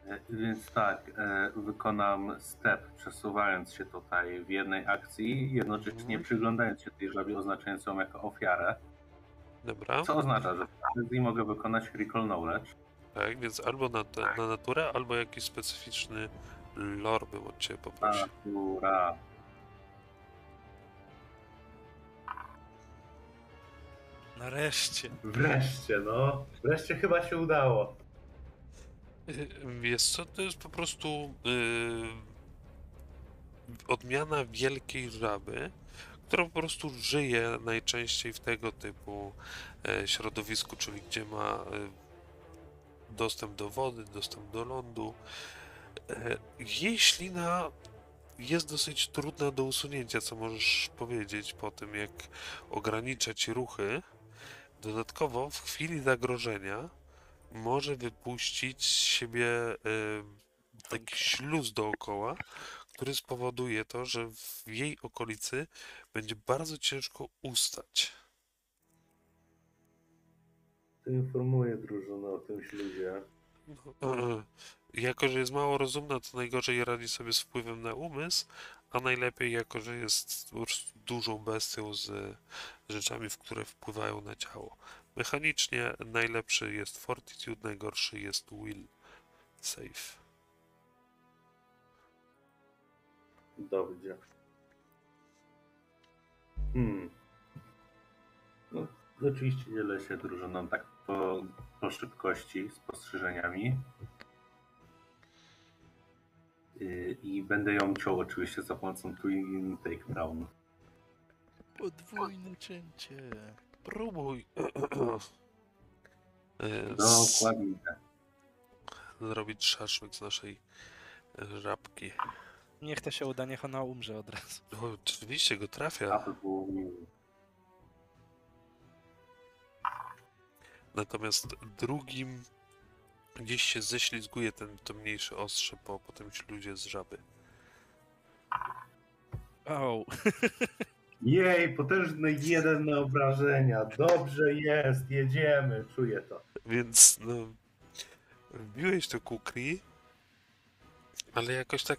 E, Więc tak, e, wykonam step, przesuwając się tutaj w jednej akcji, jednocześnie Mhm. przyglądając się tej żabie, oznaczając ją jako ofiarę. Dobra. Co oznacza, że w akcji mogę wykonać Recall Knowledge. Tak, więc albo na, te, na naturę, albo jakiś specyficzny lore bym od ciebie poprosił. Natura. Nareszcie. Wreszcie, no. Wreszcie chyba się udało. Y, Wiesz co, to jest po prostu y, odmiana wielkiej żaby, która po prostu żyje najczęściej w tego typu e, środowisku, czyli gdzie ma e, dostęp do wody, dostęp do lądu. E, jej ślina jest dosyć trudna do usunięcia, co możesz powiedzieć po tym, jak ogranicza ci ruchy. Dodatkowo w chwili zagrożenia może wypuścić z siebie e, taki śluz dookoła, który spowoduje to, że w jej okolicy będzie bardzo ciężko ustać. Informuję drużynę o tym śluzie. [clears throat] Jako, że jest mało rozumna, to najgorzej radzi sobie z wpływem na umysł, a najlepiej jako, że jest dużą bestią z rzeczami, w które wpływają na ciało. Mechanicznie najlepszy jest Fortitude, najgorszy jest Will Save. Dobrze. Hmm. No, oczywiście dzielę się drużyną tak po, po szybkości, spostrzeżeniami. Yy, I będę ją ciął oczywiście za pomocą Twin Takedown. Podwójne cięcie. Próbuj [clears throat] z- Dokładnie. zrobić szaszłyk z naszej e, żabki. Niech to się uda, niech ona umrze od razu. Oczywiście go A trafia, natomiast drugim gdzieś się ześlizguje ten, to mniejsze ostrze po, po tym śluzie z żaby. O, Jej, potężny jeden na obrażenia. Dobrze jest, jedziemy, czuję to. Więc no, wbiłeś to kukri, ale jakoś tak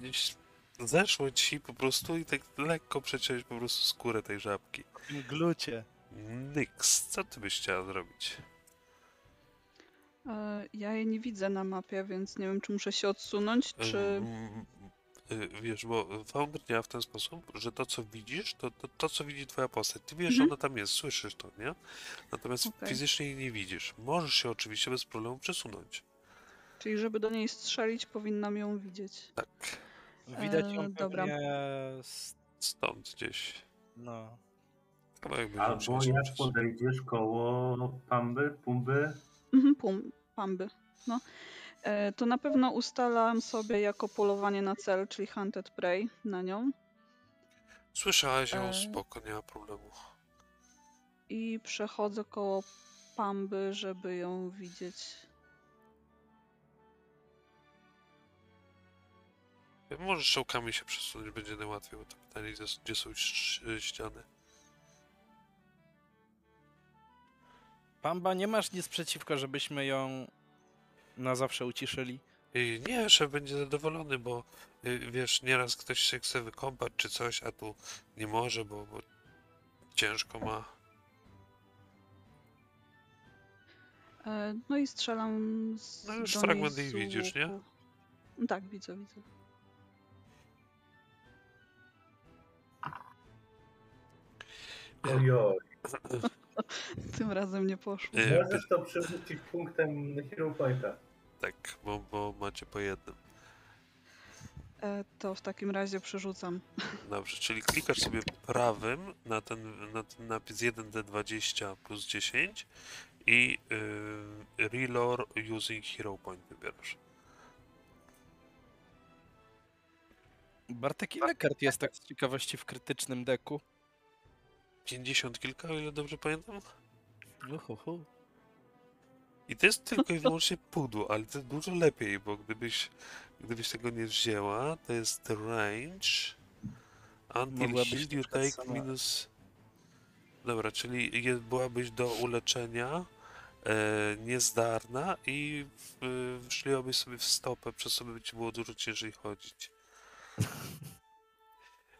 gdzieś zeszło ci po prostu i tak lekko przeciąłeś po prostu skórę tej żabki. glucie. Nyx, co ty byś chciała zrobić? E, Ja jej nie widzę na mapie, więc nie wiem, czy muszę się odsunąć, czy... Mm, y, Wiesz, bo Founder działa w ten sposób, że to co widzisz, to to, to co widzi twoja postać. Ty wiesz, że Mhm. ona tam jest, słyszysz to, nie? Natomiast Okej. fizycznie jej nie widzisz. Możesz się oczywiście bez problemu przesunąć. Czyli żeby do niej strzelić, powinnam ją widzieć. Tak, Widać ją Eee, dobra. stąd gdzieś. No. Albo jak podejdziesz koło pamby, pumby, Mhm, pum, pamby. No. E, To na pewno ustalam sobie jako polowanie na cel, czyli hunted prey na nią. Słyszałeś ją, E. spoko, nie ma problemu. I przechodzę koło pamby, żeby ją widzieć. Możesz strzałkami się przesunąć, będzie najłatwiej, bo to pytanie, gdzie, są ściany. Pamba, nie masz nic przeciwko, żebyśmy ją na zawsze uciszyli? I nie, szef będzie zadowolony, bo y, wiesz, nieraz ktoś się chce wykąpać czy coś, a tu nie może, bo, bo ciężko ma. E, No i strzelam z No już do fragment jej widzisz, nie? łuku. No Tak, widzę, widzę. ojoj. [laughs] [laughs] Tym razem nie poszło. Y, Możesz to przerzucić punktem Hero Pointa. tak, bo, bo macie po jednym. E, To w takim razie przerzucam. [laughs] Dobrze, czyli klikasz sobie prawym na ten, na ten napis 1D20 plus 10 i y, Relore using Hero Point wybierasz. Bartek, ile kart jest tak z ciekawości w krytycznym deku? 50 kilka, o ile dobrze pamiętam? Uhuhu. I to jest tylko i wyłącznie pudło, ale to jest dużo lepiej, bo gdybyś, gdybyś tego nie wzięła, to jest range until heal you take sama- minus... Dobra, czyli je, byłabyś do uleczenia e, niezdarna i w, wszliłabyś sobie w stopę, przez co by ci było dużo ciężej chodzić. [laughs]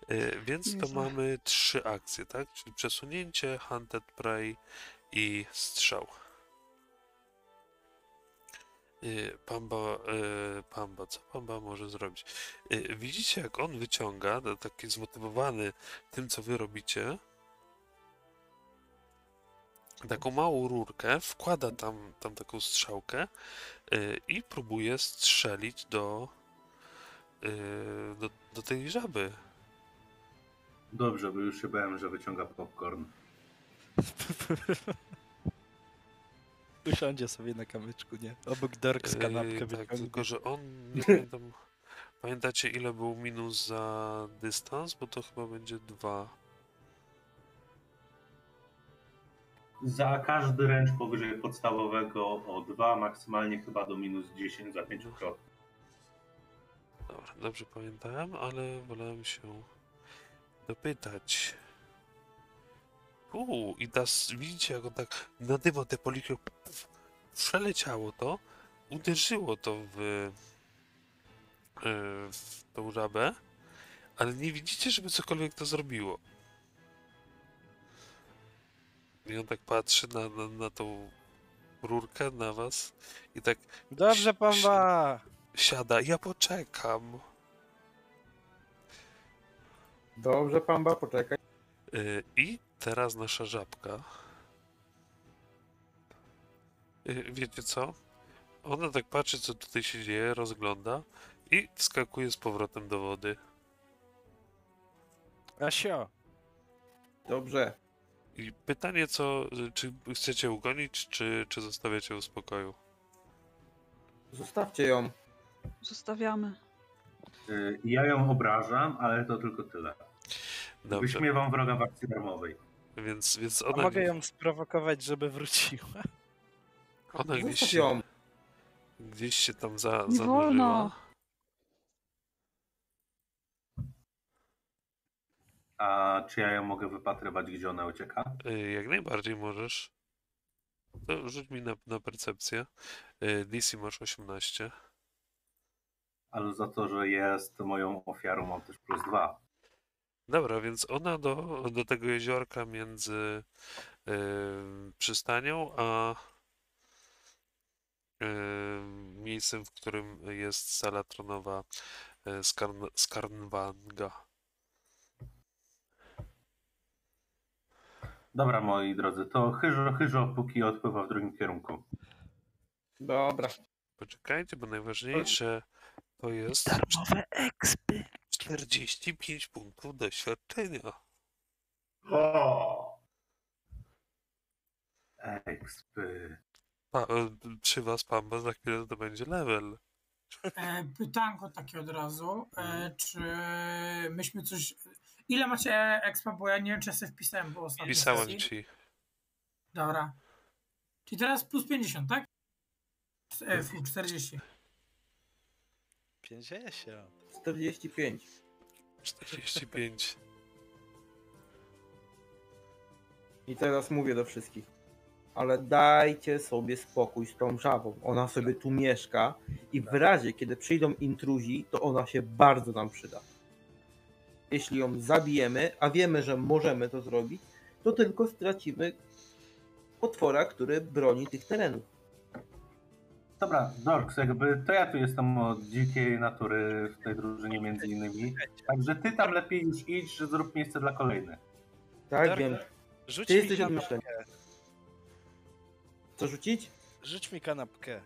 E, więc to mamy trzy akcje, tak? Czyli przesunięcie, hunted prey i strzał. Y, Pamba, y, Pamba, co Pamba może zrobić? Widzicie, jak on wyciąga, taki zmotywowany tym, co wy robicie, taką małą rurkę, wkłada tam, tam taką strzałkę i próbuje strzelić do, do, do tej żaby. Dobrze, bo już się bałem, że wyciąga popcorn. [laughs] Usiądzie sobie na kamyczku, nie? Obok Dork z Yy, kanapkę tak, tylko że on, nie [laughs] pamiętam, pamiętacie ile był minus za dystans? Bo to chyba będzie dwa. Za każdy ręcz powyżej podstawowego o 2, maksymalnie chyba do minus 10 za 5 kroków. Dobra, dobrze pamiętałem, ale wolałem się dopytać. Uuu, i teraz widzicie, jak on tak nadyma te poliki, puf, przeleciało to, uderzyło to w, e, w tą żabę, ale nie widzicie, żeby cokolwiek to zrobiło. I on tak patrzy na, na, na tą rurkę, na was i tak Dobrze, Pamba! siada. Ja poczekam. Dobrze, Pamba, poczekaj. Y, I teraz nasza żabka. Y, Wiecie co? Ona tak patrzy, co tutaj się dzieje, rozgląda i wskakuje z powrotem do wody. Asio, Dobrze. I pytanie, co, czy chcecie ugonić, czy, czy zostawiacie ją w spokoju? Zostawcie ją. Zostawiamy. Y, Ja ją obrażam, ale to tylko tyle. Dobrze, Wyśmiewam wroga w akcji darmowej. więc, więc a ona, mogę gdzieś, ją sprowokować, żeby wróciła? ona gdzieś, się, gdzieś się tam za, Nie zanurzyła. wolno. A czy ja ją mogę wypatrywać, gdzie ona ucieka? Y, Jak najbardziej możesz. To rzuć mi na, na percepcję. Y, DC masz 18. Ale za to, że jest moją ofiarą, mam też plus 2. Dobra, więc ona do, do tego jeziorka między y, przystanią a y, miejscem, w którym jest sala tronowa Skarn, Skarnwanga. Dobra, moi drodzy, to chyżo, chyżo, póki odpływa w drugim kierunku. Dobra. Poczekajcie, bo najważniejsze to jest Darmowe expy. 45 punktów doświadczenia. O! Ekspy. Pa, y, przy was Pamba za chwilę to będzie level. E, pytanko takie od razu. E, czy myśmy coś. Ile macie expa? Bo ja nie wiem, czy ja sobie wpisałem po ostatniej Pisałem sesji. ci. Dobra. Czyli teraz plus 50, tak? E, fu, 40. 50. 45. 45. I teraz mówię do wszystkich. Ale dajcie sobie spokój z tą żabą. Ona sobie tu mieszka i w razie, kiedy przyjdą intruzi, to ona się bardzo nam przyda. Jeśli ją zabijemy, a wiemy, że możemy to zrobić, to tylko stracimy potwora, który broni tych terenów. Dobra, Dorks, jakby to ja tu jestem od dzikiej natury w tej drużynie między innymi. Także ty tam lepiej już idź, że zrób miejsce dla kolejnych. Tak, Darek, wiem. Rzuć Ty mi jesteś od kanapkę. myślenia. Co rzucić? Rzuć mi kanapkę.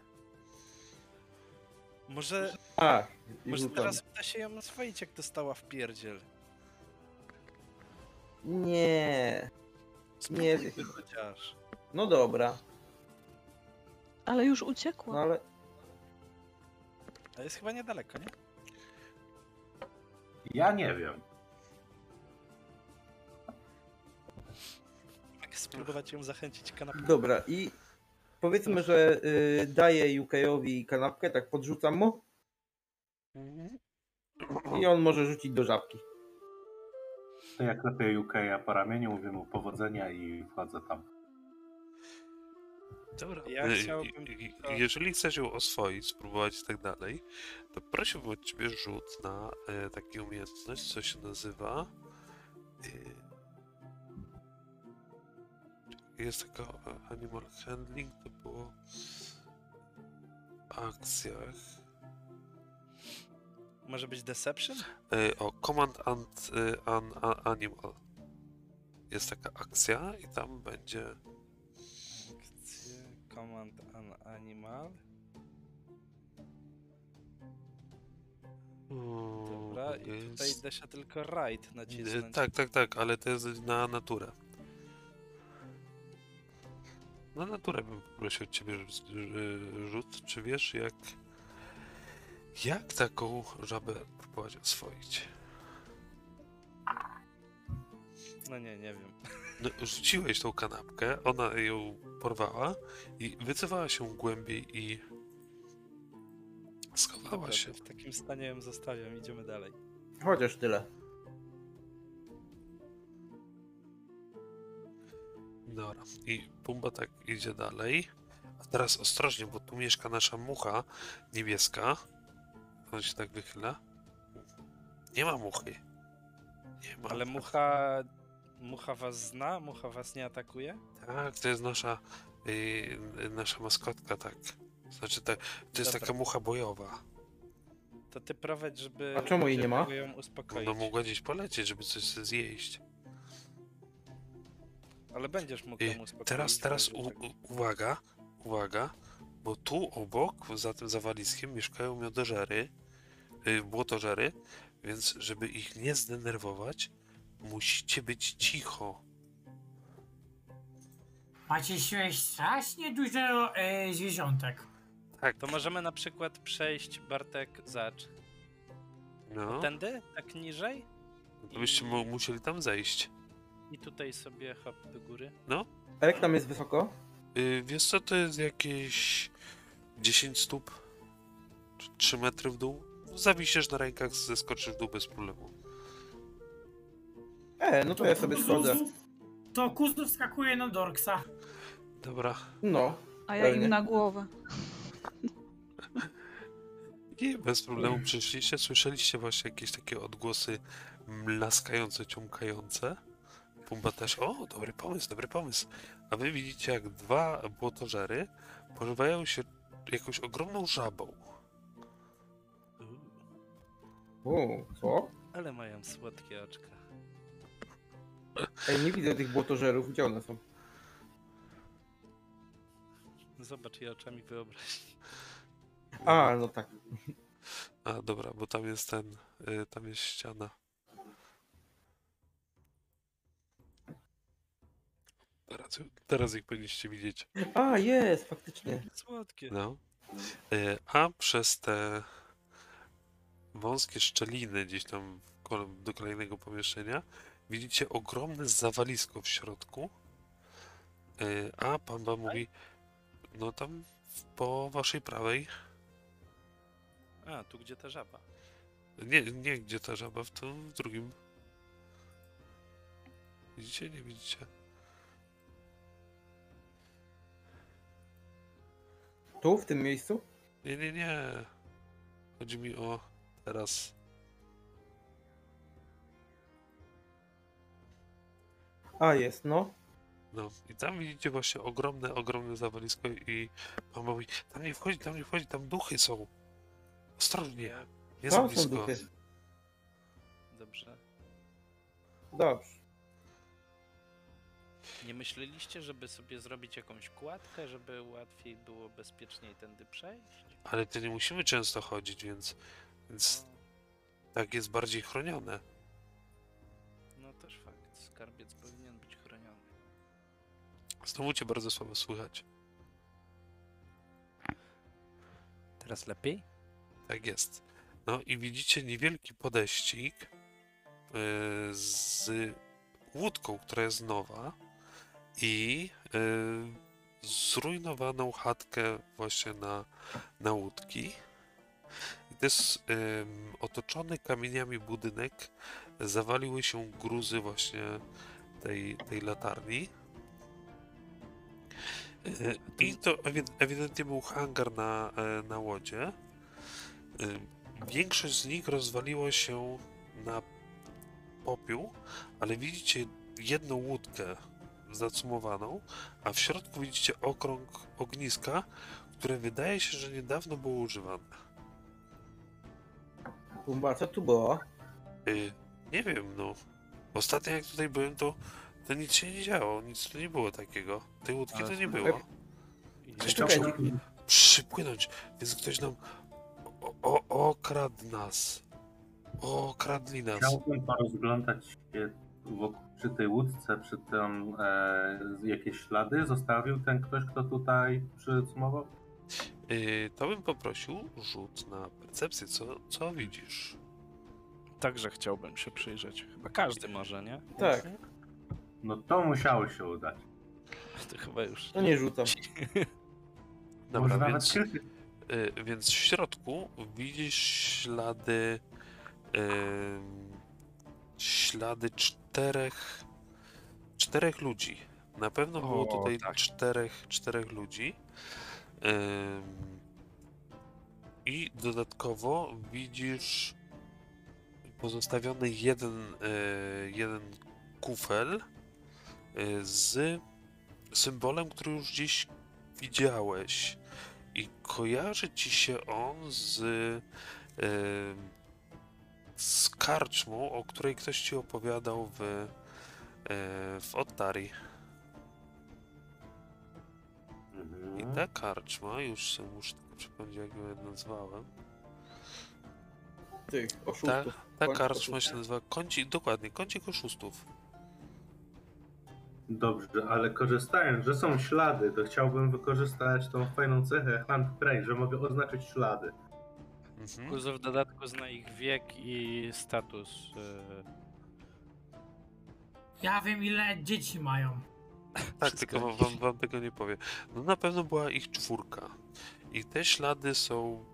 Może, A, i może rzucam. teraz uda się ją oswoić, jak dostała w pierdziel. Nie. Nie. Spróbuj chociaż. No dobra. Ale już uciekła. No ale jest chyba niedaleko, nie? Ja nie wiem. Mogę spróbować ją zachęcić kanapką. Dobra, i powiedzmy, że y, daję UK-owi kanapkę, tak podrzucam mu i on może rzucić do żabki. To jak lepiej UK, ja po ramieniu mówię mu powodzenia i wchodzę tam. Dobra. Ja y, chciałbym y, y, Jeżeli chcesz ją oswoić, spróbować i tak dalej, to prosiłbym od ciebie rzut na e, taką umiejętność, co się nazywa. y, Jest taka e, animal handling, to było w akcjach. Może być deception? E, O, Command and e, an, a, Animal. Jest taka akcja i tam będzie command an animal. Dobra, i tutaj Jest- da się tylko right nacisnąć. Tak, tak, tak, ale to jest na naturę. Na naturę bym poprosił od ciebie rzut. Czy wiesz, jak. Jak taką żabę próbować oswoić? No nie, nie wiem. No, rzuciłeś tą kanapkę, ona ją porwała i wycofała się głębiej i. schowała Dobra, się. w takim stanie ją zostawiam, idziemy dalej. Chociaż tyle. Dobra. I Pumba tak idzie dalej. A teraz ostrożnie, bo tu mieszka nasza mucha niebieska. On się tak wychyla. Nie ma muchy. Nie ma. Ale mucha... Mucha was zna? Mucha was nie atakuje? Tak, to jest nasza yy, nasza maskotka, tak. Znaczy, tak, to jest Dobra. taka mucha bojowa. To ty prowadź, żeby... A czemu jej nie ma? żeby ją uspokoić. Ona mogła gdzieś polecieć, żeby coś sobie zjeść. Ale będziesz mógł I ją uspokoić. Teraz, teraz u, uwaga, uwaga, bo tu obok, za tym zawaliskiem, mieszkają miodożery, yy, błotożery, więc żeby ich nie zdenerwować, musicie być cicho. Macie się strasznie dużo e, zwierzątek. Tak, To możemy na przykład przejść, Bartek, zacz. no, Tędy? Tak niżej? to byście mu, musieli tam zejść. I tutaj sobie hop do góry. A jak tam jest wysoko? Yy, wiesz co, to jest jakieś 10 stóp, czy 3 metry w dół. Zawisiesz na rękach, zeskoczysz w dół bez problemu. E, no to ja sobie schodzę. To Kuzu wskakuje na Dorksa. Dobra. No. A ja Pewnie. im na głowę. I bez problemu przyszliście, słyszeliście właśnie jakieś takie odgłosy mlaskające, ciumkające. Pumba też, o, dobry pomysł, dobry pomysł. A wy widzicie, jak dwa błotożery pożywają się jakąś ogromną żabą. U, co? Ale mają słodkie oczka. Ej, nie widzę tych błotożerów, gdzie one są? Zobacz je oczami wyobraźni. A, no tak. A, dobra, bo tam jest ten, y, tam jest ściana. Teraz, teraz ich powinniście widzieć. A, jest, faktycznie. Słodkie. No. Y, A przez te wąskie szczeliny gdzieś tam w do kolejnego pomieszczenia widzicie ogromne zawalisko w środku. Y, A pan wam mówi, no tam po waszej prawej. A, tu gdzie ta żaba. Nie, nie gdzie ta żaba, w tym w drugim. Widzicie, nie widzicie? Tu, w tym miejscu? Nie, nie, nie. Chodzi mi o teraz. A, jest, no. No i tam widzicie właśnie ogromne, ogromne zawalisko i pan mówi, tam nie wchodzi, tam nie wchodzi, tam duchy są. Ostrożnie, nie są blisko. duchy. Dobrze. Dobrze. Nie myśleliście, żeby sobie zrobić jakąś kładkę, żeby łatwiej było bezpieczniej tędy przejść? Ale to nie musimy często chodzić, więc, więc tak jest bardziej chronione. No też fakt. Skarbiec. Znowu cię bardzo słabo słychać. Teraz lepiej? Tak jest. No i widzicie niewielki podeścik yy, z łódką, która jest nowa i yy, zrujnowaną chatkę właśnie na, na łódki. I to jest otoczony kamieniami budynek. Zawaliły się gruzy właśnie tej, tej latarni. I to ewi- ewidentnie był hangar na, e, na łodzie. Y, Większość z nich rozwaliło się na popiół, ale widzicie jedną łódkę zacumowaną, a w środku widzicie okrąg ogniska, które wydaje się, że niedawno było używane. Pumba, co tu było? Y, nie wiem, no. Ostatnio jak tutaj byłem, to, to nic się nie działo, nic tu nie było takiego. Tej łódki to nie było. Ktoś nam musiał przypłynąć, więc ktoś nam o, o, okradł nas. Okradli nas. Chciałbym porozglądać się wokół, przy tej łódce, przy tym e, jakieś ślady zostawił ten ktoś, kto tutaj przycumował? Yy, to bym poprosił rzut na percepcję. Co, co widzisz? Także chciałbym się przyjrzeć. Chyba każdy może, nie? Tak, No to musiało się udać. [laughs] To chyba już. to nie rzucam. [laughs] Dobra, Może nawet więc, kilka. yy, więc w środku widzisz ślady. ym, ślady czterech. czterech ludzi. Na pewno było O, tutaj tak. czterech, czterech ludzi. Ym, I dodatkowo widzisz pozostawiony jeden, e, jeden kufel z symbolem, który już gdzieś widziałeś. I kojarzy ci się on z, e, z karczmą, o której ktoś ci opowiadał w, e, w Ottari. I Mhm. ta karczma, już sobie muszę tylko przypomnieć, jak ją nazwałem. Tych Ta, oszustów. ta Kącik karczma oszustów. się nazywa kącik, dokładnie, kącik oszustów. Dobrze, ale korzystając, że są ślady, to chciałbym wykorzystać tą fajną cechę Hunt Prey, że mogę oznaczyć ślady. Mhm. Kuzu w dodatku zna ich wiek i status. y, Ja wiem ile dzieci mają. Tak, Wszystko tylko wam, wam, wam tego nie powiem. No na pewno była ich czwórka. I te ślady są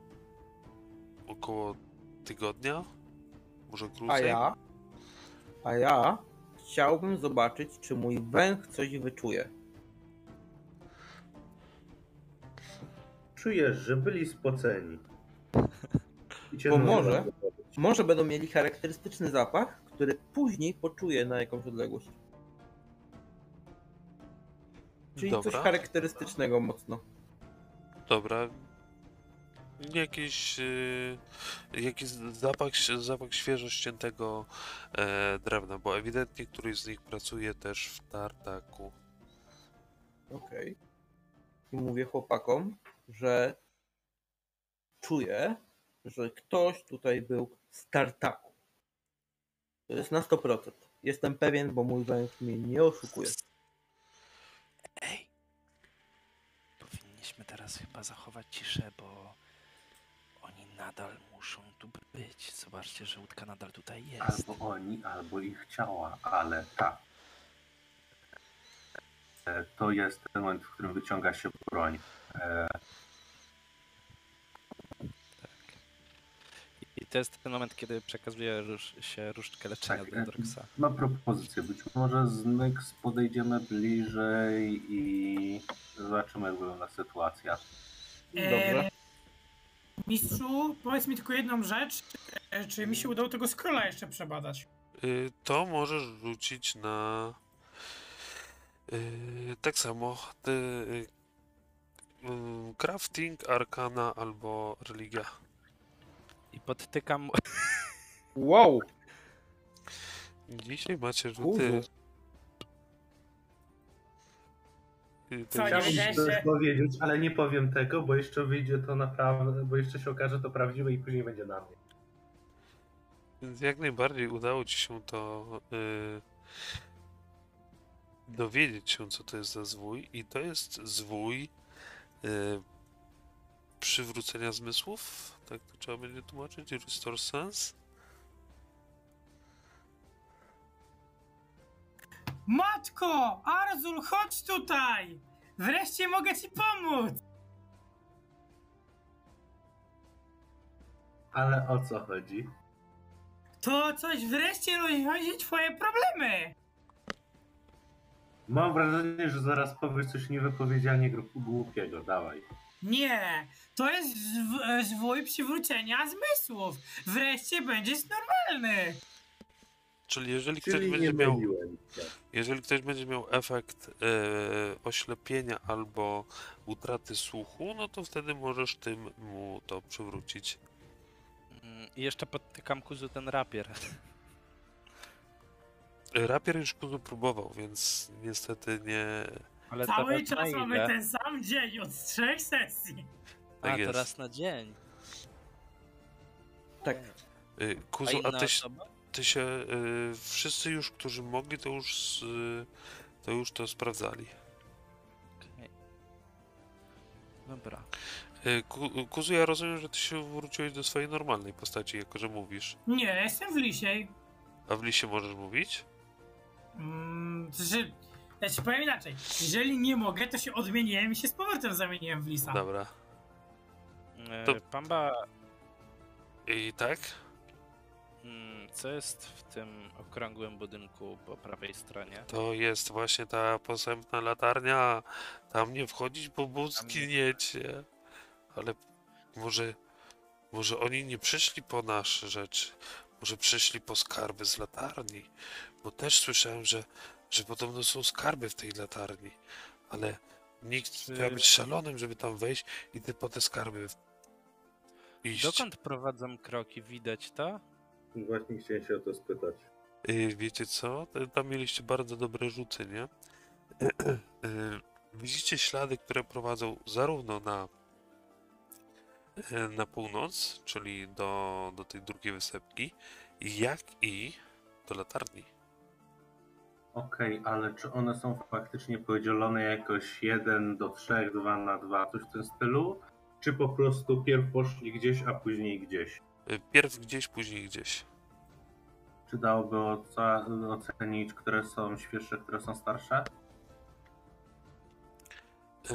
około tygodnia, może krócej. A ja? A ja chciałbym zobaczyć, czy mój węch coś wyczuje. Czujesz, że byli spoceni. [laughs] I Bo może-. Może będą mieli charakterystyczny zapach, który później poczuję na jakąś odległość. Czyli coś Dobra. charakterystycznego mocno. Dobra. Jakiś, yy, jakiś zapach, zapach świeżo ściętego e, drewna, bo ewidentnie któryś z nich pracuje też w tartaku. Okej. I mówię chłopakom, że czuję, że ktoś tutaj był z tartaku. To jest na 100%. Jestem pewien, bo mój węch mnie nie oszukuje. Ej! Powinniśmy teraz chyba zachować ciszę, bo oni nadal muszą tu być. Zobaczcie, że łódka nadal tutaj jest. Albo oni, albo ich ciała, ale tak. E, To jest ten moment, w którym wyciąga się broń. E, I to jest ten moment, kiedy przekazuje róż, się różdżkę leczenia Tak, do e, Dorksa. Mam propozycję. Być może z Nyx podejdziemy bliżej i zobaczymy, jak wygląda sytuacja. Dobrze. Mistrzu, powiedz mi tylko jedną rzecz. E, Czy mi się udało tego scrolla jeszcze przebadać? Y, to możesz rzucić na. y, tak samo. Ty, y, y, crafting, arkana albo religia. I podtykam. Wow! Dzisiaj macie rzuty. Kurzu. Chciałbym wiedziałeś, coś że- powiedzieć, ale nie powiem tego, bo jeszcze wyjdzie to naprawdę, bo jeszcze się okaże to prawdziwe i później będzie na mnie. Więc jak najbardziej udało ci się to y, dowiedzieć się, co to jest za zwój. I to jest zwój y, przywrócenia zmysłów. Tak to trzeba będzie tłumaczyć. Restore sense. Matko! Arzul, chodź tutaj! Wreszcie mogę ci pomóc! Ale o co chodzi? To coś wreszcie rozwiąże twoje problemy! Mam wrażenie, że zaraz powiesz coś niewypowiedzianie głupiego. Dawaj. Nie, to jest e, zwój przywrócenia zmysłów. Wreszcie będziesz normalny. Czyli jeżeli ktoś Czyli będzie nie miał, myliłem jeżeli ktoś będzie miał efekt e, oślepienia albo utraty słuchu, no to wtedy możesz tym mu to przywrócić. Mm, I jeszcze podtykam Kuzu ten rapier. Rapier już Kuzu próbował, więc niestety nie, Ale Cały teraz na czas mamy ile? ten sam dzień od trzech sesji. A, Tak jest. to raz na dzień. Tak. Y, A Kuzu, inna a ty, osoba? Ty się, y, wszyscy już, którzy mogli, to już, y, to już to sprawdzali. Okej. Dobra. Y, Ku- Kuzu, ja rozumiem, że ty się wróciłeś do swojej normalnej postaci, jako że mówisz. Nie, jestem w Lisiej. A w liście możesz mówić? Mm, to znaczy, ja ci powiem inaczej. Jeżeli nie mogę, to się odmieniłem i się z powrotem zamieniłem w Lisa. Dobra. E, To- Pamba, I tak? Mm, co jest w tym okrągłym budynku po prawej stronie? To jest właśnie ta posępna latarnia. Tam nie wchodzić, bo bo zginiecie. Ale może, może oni nie przyszli po nasze rzeczy. Może przyszli po skarby z latarni. Bo też słyszałem, że, że podobno są skarby w tej latarni. Ale nikt Czy- trzeba być szalonym, żeby tam wejść i ty po te skarby iść. Dokąd prowadzą kroki? Widać to? Właśnie chciałem się o to spytać. Y, Wiecie co? Tam mieliście bardzo dobre rzuty, nie? [clears throat] Y, Widzicie ślady, które prowadzą zarówno na, y, na północ, czyli do, do tej drugiej wysepki, jak i do latarni. Okej, ale czy one są faktycznie podzielone jakoś 1 do 3, 2 na 2, coś w tym stylu? Czy po prostu pierw poszli gdzieś, a później gdzieś? Pierw gdzieś, później gdzieś. Czy dałoby ocenić, które są świeższe, które są starsze? Y,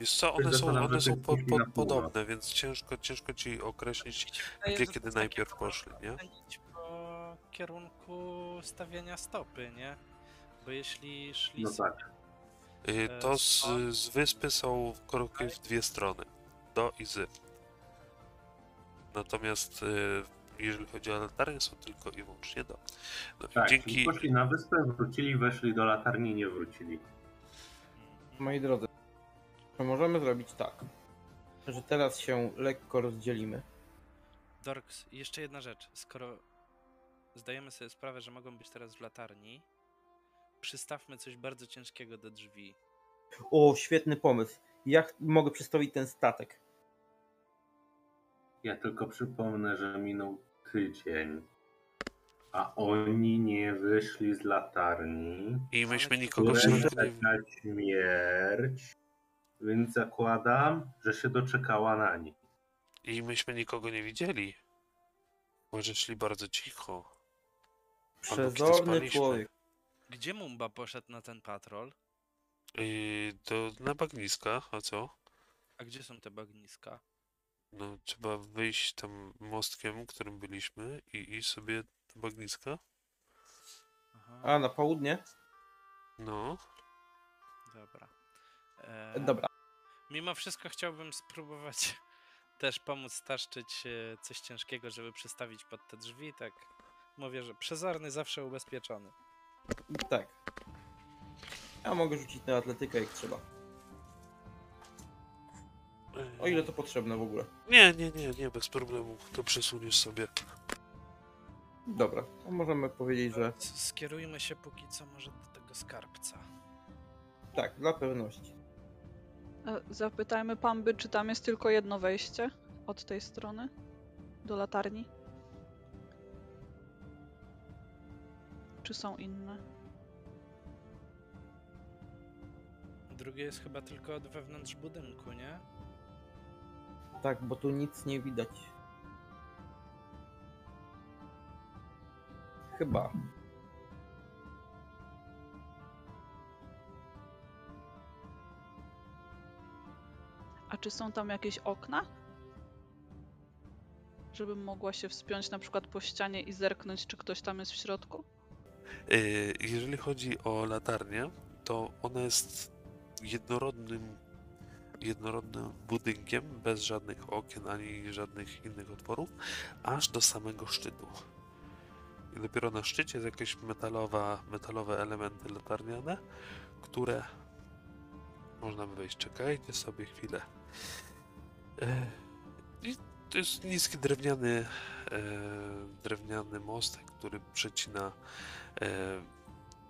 Wiesz co, one są, one są po, po, podobne, więc ciężko, ciężko ci określić, Wydaje, gdzie kiedy najpierw poszli, nie? ocenić po kierunku stawiania stopy, nie? Bo jeśli szli No tak. Y, E, To z, stąd- z wyspy są kroki w dwie strony. Do i z. Natomiast y, jeżeli chodzi o latarnię, są tylko i wyłącznie do. No, Tak, dzięki. poszli na wyspę, wrócili, weszli do latarni i nie wrócili. Moi drodzy, to możemy zrobić tak, że teraz się lekko rozdzielimy. Dorks, jeszcze jedna rzecz. Skoro zdajemy sobie sprawę, że mogą być teraz w latarni, przystawmy coś bardzo ciężkiego do drzwi. O, świetny pomysł. Jak mogę przestawić ten statek? Ja tylko przypomnę, że minął tydzień, a oni nie wyszli z latarni. I myśmy nikogo w środku nie. czeka śmierć, więc zakładam, że się doczekała na nich. I myśmy nikogo nie widzieli. Może szli bardzo cicho. Przezorny człowiek. Gdzie Mumba poszedł na ten patrol? I to na bagniska, a co? A gdzie są te bagniska? No, trzeba wyjść tam mostkiem, którym byliśmy i iść sobie do bagniska. Aha, A, na południe? No. dobra. E, Dobra. Mimo wszystko chciałbym spróbować [laughs] też pomóc staszczyć e, coś ciężkiego, żeby przestawić pod te drzwi, tak. Mówię, że przezorny zawsze ubezpieczony. Tak. Ja mogę rzucić na atletykę jak trzeba. O ile to potrzebne w ogóle. Nie, nie, nie, nie, bez problemu. To przesuniesz sobie. Dobra, to możemy powiedzieć, że Skierujmy się póki co może do tego skarbca. tak, dla pewności. E, Zapytajmy Pamby, czy tam jest tylko jedno wejście od tej strony do latarni? Czy są inne? Drugie jest chyba tylko od wewnątrz budynku, nie? Tak, bo tu nic nie widać. Chyba. A czy są tam jakieś okna? Żebym mogła się wspiąć na przykład po ścianie i zerknąć, czy ktoś tam jest w środku? Yy, Jeżeli chodzi o latarnię, to ona jest jednorodnym, jednorodnym budynkiem, bez żadnych okien ani żadnych innych otworów, aż do samego szczytu. I dopiero na szczycie jest jakieś metalowa, metalowe elementy latarniane, które można by wejść. Czekajcie sobie chwilę. E, I to jest niski drewniany, e, drewniany mostek, który przecina e,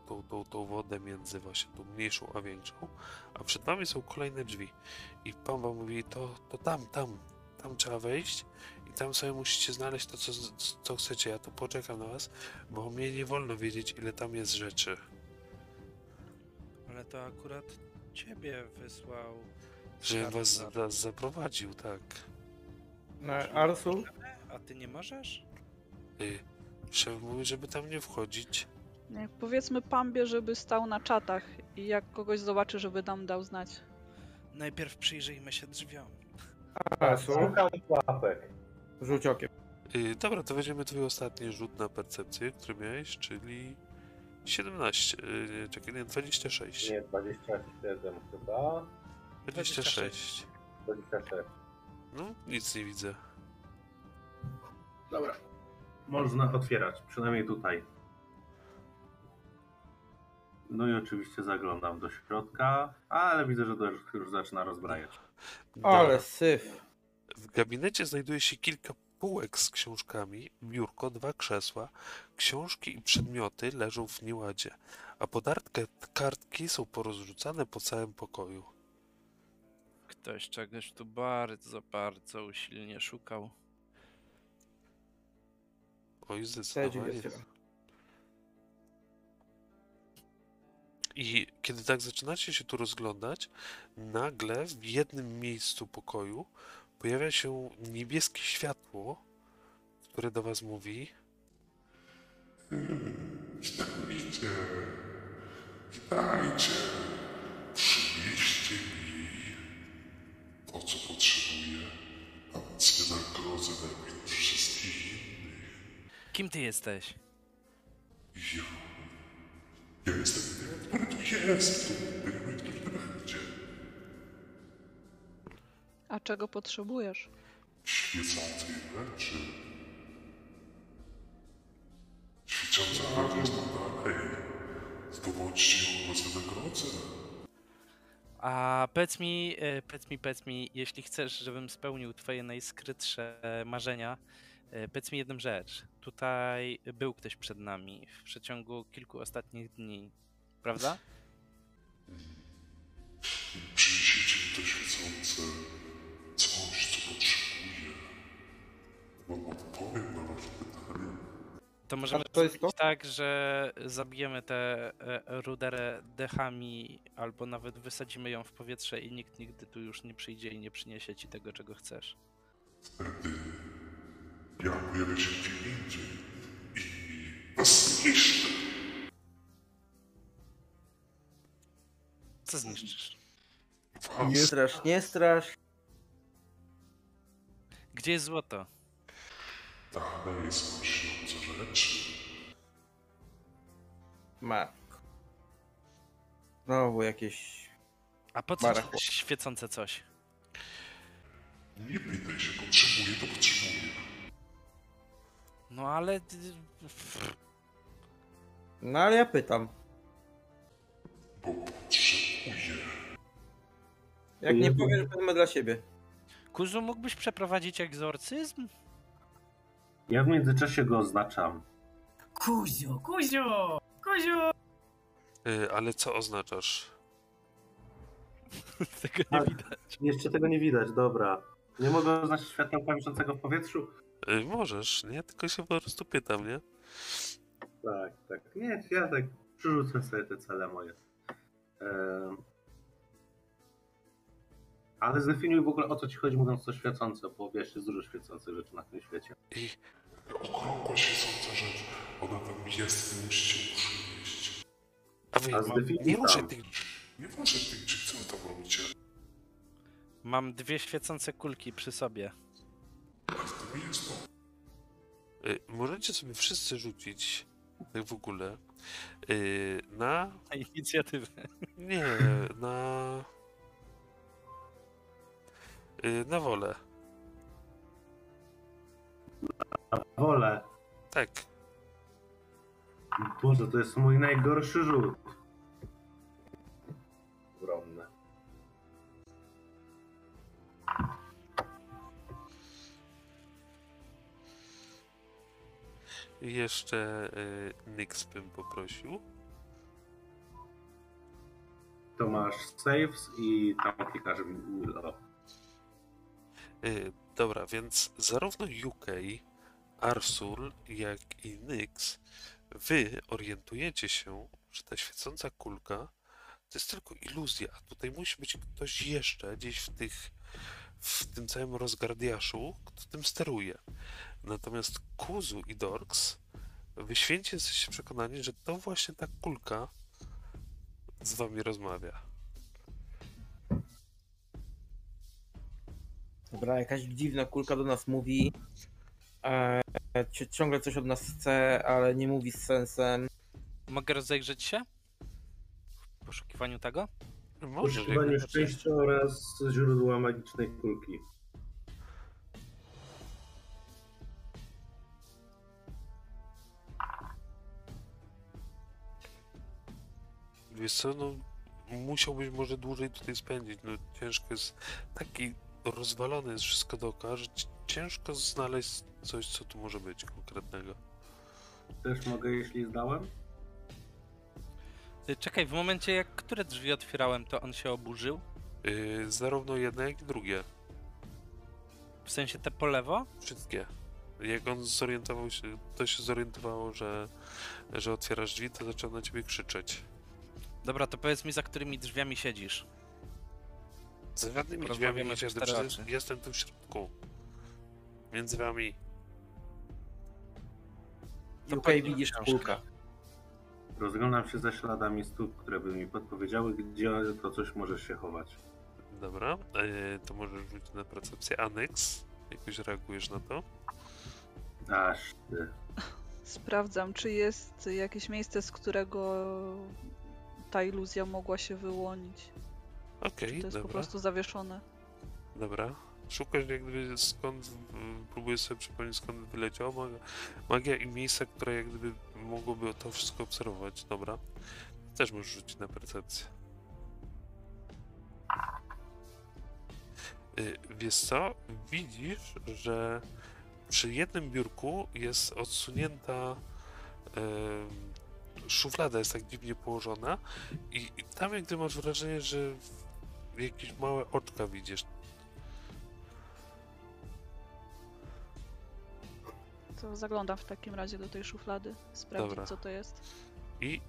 tą, tą, tą wodę między właśnie tą mniejszą a większą, a przed wami są kolejne drzwi. I pan wam mówi, to, to tam, tam, tam trzeba wejść i tam sobie musicie znaleźć to, co, co chcecie. Ja tu poczekam na was, bo mnie nie wolno wiedzieć, ile tam jest rzeczy. Ale to akurat ciebie wysłał. Żebym was, zaprowadził, tak. Na Arsul? A ty nie możesz? Y, szef mówi, żeby tam nie wchodzić. Powiedzmy Pambie, żeby stał na czatach i jak kogoś zobaczy, żeby nam dał znać. Najpierw przyjrzyjmy się drzwiom. Arsul? Szukam pułapek. Rzuć okiem. Y, dobra, to weźmiemy twój ostatni rzut na percepcję, który miałeś, czyli 17, y, czekaj, nie, 26. Nie, 27 chyba. 26. 26. No, nic nie widzę. Dobra. Można otwierać, przynajmniej tutaj. No i oczywiście zaglądam do środka, ale widzę, że to już, już zaczyna rozbrajać. Ale syf. W gabinecie znajduje się kilka półek z książkami, biurko, dwa krzesła, książki i przedmioty leżą w nieładzie, a podartkę kartki są porozrzucane po całym pokoju. Ktoś czegoś tu bardzo, bardzo usilnie szukał. Oj, zdecydowanie. I kiedy tak zaczynacie się tu rozglądać, nagle w jednym miejscu pokoju pojawia się niebieskie światło, które do was mówi Witajcie, witajcie. Przynieście mi to, co potrzebuję, a więc wynagrodzę najpierw wszystkich innych. Kim ty jesteś? Ja, ja jestem tym, który tu jest, który który będzie. A czego potrzebujesz? Świecącej rzeczy. Świecąca rzecz jest tam dalej. Zdobądźcie ją, was wynagrodzę. A powiedz mi, e, powiedz mi, powiedz mi, jeśli chcesz, żebym spełnił twoje najskrytsze marzenia, powiedz mi jedną rzecz. Tutaj był ktoś przed nami w przeciągu kilku ostatnich dni, prawda? Przyniesiecie mi to świecące coś, co potrzebuję. Wam odpowiem na wasze pytania. To możemy to jest zrobić tak, że zabijemy tę e, ruderę dechami, albo nawet wysadzimy ją w powietrze i nikt nigdy tu już nie przyjdzie i nie przyniesie ci tego, czego chcesz. Wtedy ja pojawię się gdzie indziej i was zniszczę. Co zniszczysz? Was. Nie strasz, nie strasz. Gdzie jest złoto? Dalej są lśniące rzeczy. Matko. Znowu jakieś... A po co Marachło. ci świecące coś? Nie pytaj się, potrzebuję, to potrzebuję. No ale... No ale ja pytam. Bo potrzebuję. Jak nie powiesz, wezmę dla siebie. Kuzu, mógłbyś przeprowadzić egzorcyzm? Ja w międzyczasie go oznaczam. Kuziu, Kuziu, Kuziu! y, ale co oznaczasz? [laughs] Tego nie Ale- widać. Jeszcze tego nie widać, dobra. Nie mogę oznaczyć światła wiszącego w powietrzu? Y, możesz, nie? Tylko się po prostu pytam, nie? Tak, tak. Nie, ja tak przerzucę sobie te cele moje. Em, Ale zdefiniuj w ogóle o co ci chodzi mówiąc to świecące, bo wiesz, jest dużo świecących rzeczy na tym świecie. I Okrągła świecąca rzecz. Ona tam jest, musicie przynieść. a wy, A mam, zdefiniuj nie muszę tych Nie wasze tych, czy co wy tam robicie? Mam dwie świecące kulki przy sobie. Y, Możecie sobie wszyscy rzucić, tak w ogóle, y, na... Na inicjatywę. Nie, na... y, Na wolę. Wolę. Tak. Boże, to jest mój najgorszy rzut. Jeszcze y, Nyx bym poprosił. to masz saves i tam klikasz w. Y, dobra, więc zarówno UK, Arsul, jak i Nyx, wy orientujecie się, że ta świecąca kulka to jest tylko iluzja. Tutaj musi być ktoś jeszcze gdzieś w tych w tym całym rozgardiaszu, kto tym steruje. Natomiast Kuzu i Dorks, wy święcie jesteście przekonani, że to właśnie ta kulka z wami rozmawia. Dobra, jakaś dziwna kulka do nas mówi. E, ci- ciągle coś od nas chce, ale nie mówi z sensem. Mogę rozejrzeć się? W poszukiwaniu tego? Może, Poszukiwanie szczęścia oraz źródła magicznej kulki. Wiesz co, no musiałbyś może dłużej tutaj spędzić, no ciężko jest, taki rozwalony jest wszystko dookoła, że ci- ciężko znaleźć coś, co tu może być konkretnego. Też mogę, jeśli zdałem? Ty, Czekaj, w momencie jak które drzwi otwierałem, to on się oburzył? Yy, zarówno jedne, jak i drugie. W sensie te po lewo? Wszystkie. Jak on zorientował się, to się zorientowało, że, że otwierasz drzwi, to zaczął na ciebie krzyczeć. Dobra, to powiedz mi, za którymi drzwiami siedzisz. Za żadnymi drzwiami nie siedzę, przecież jestem tu w środku. Między wami. To UK podnieś widzisz kulkę. Rozglądam się za śladami stóp, które by mi podpowiedziały, gdzie to coś może się chować. Dobra, yy, to możesz rzucić na percepcję. Anyx, jakoś reagujesz na to? Aż ty. Sprawdzam, czy jest jakieś miejsce, z którego ta iluzja mogła się wyłonić. Okej, Czy to jest dobra. po prostu zawieszone. Dobra. Szukasz jak gdyby skąd, próbuję sobie przypomnieć skąd wyleciała magia, magia i miejsce, które jak gdyby mogłoby to wszystko obserwować. Dobra. Też możesz rzucić na percepcję. Y, Wiesz co? Widzisz, że przy jednym biurku jest odsunięta szuflada, jest tak dziwnie położona i, i tam jak gdyby masz wrażenie, że jakieś małe oczka widzisz. To zaglądam w takim razie do tej szuflady, sprawdzić Dobra. co to jest. I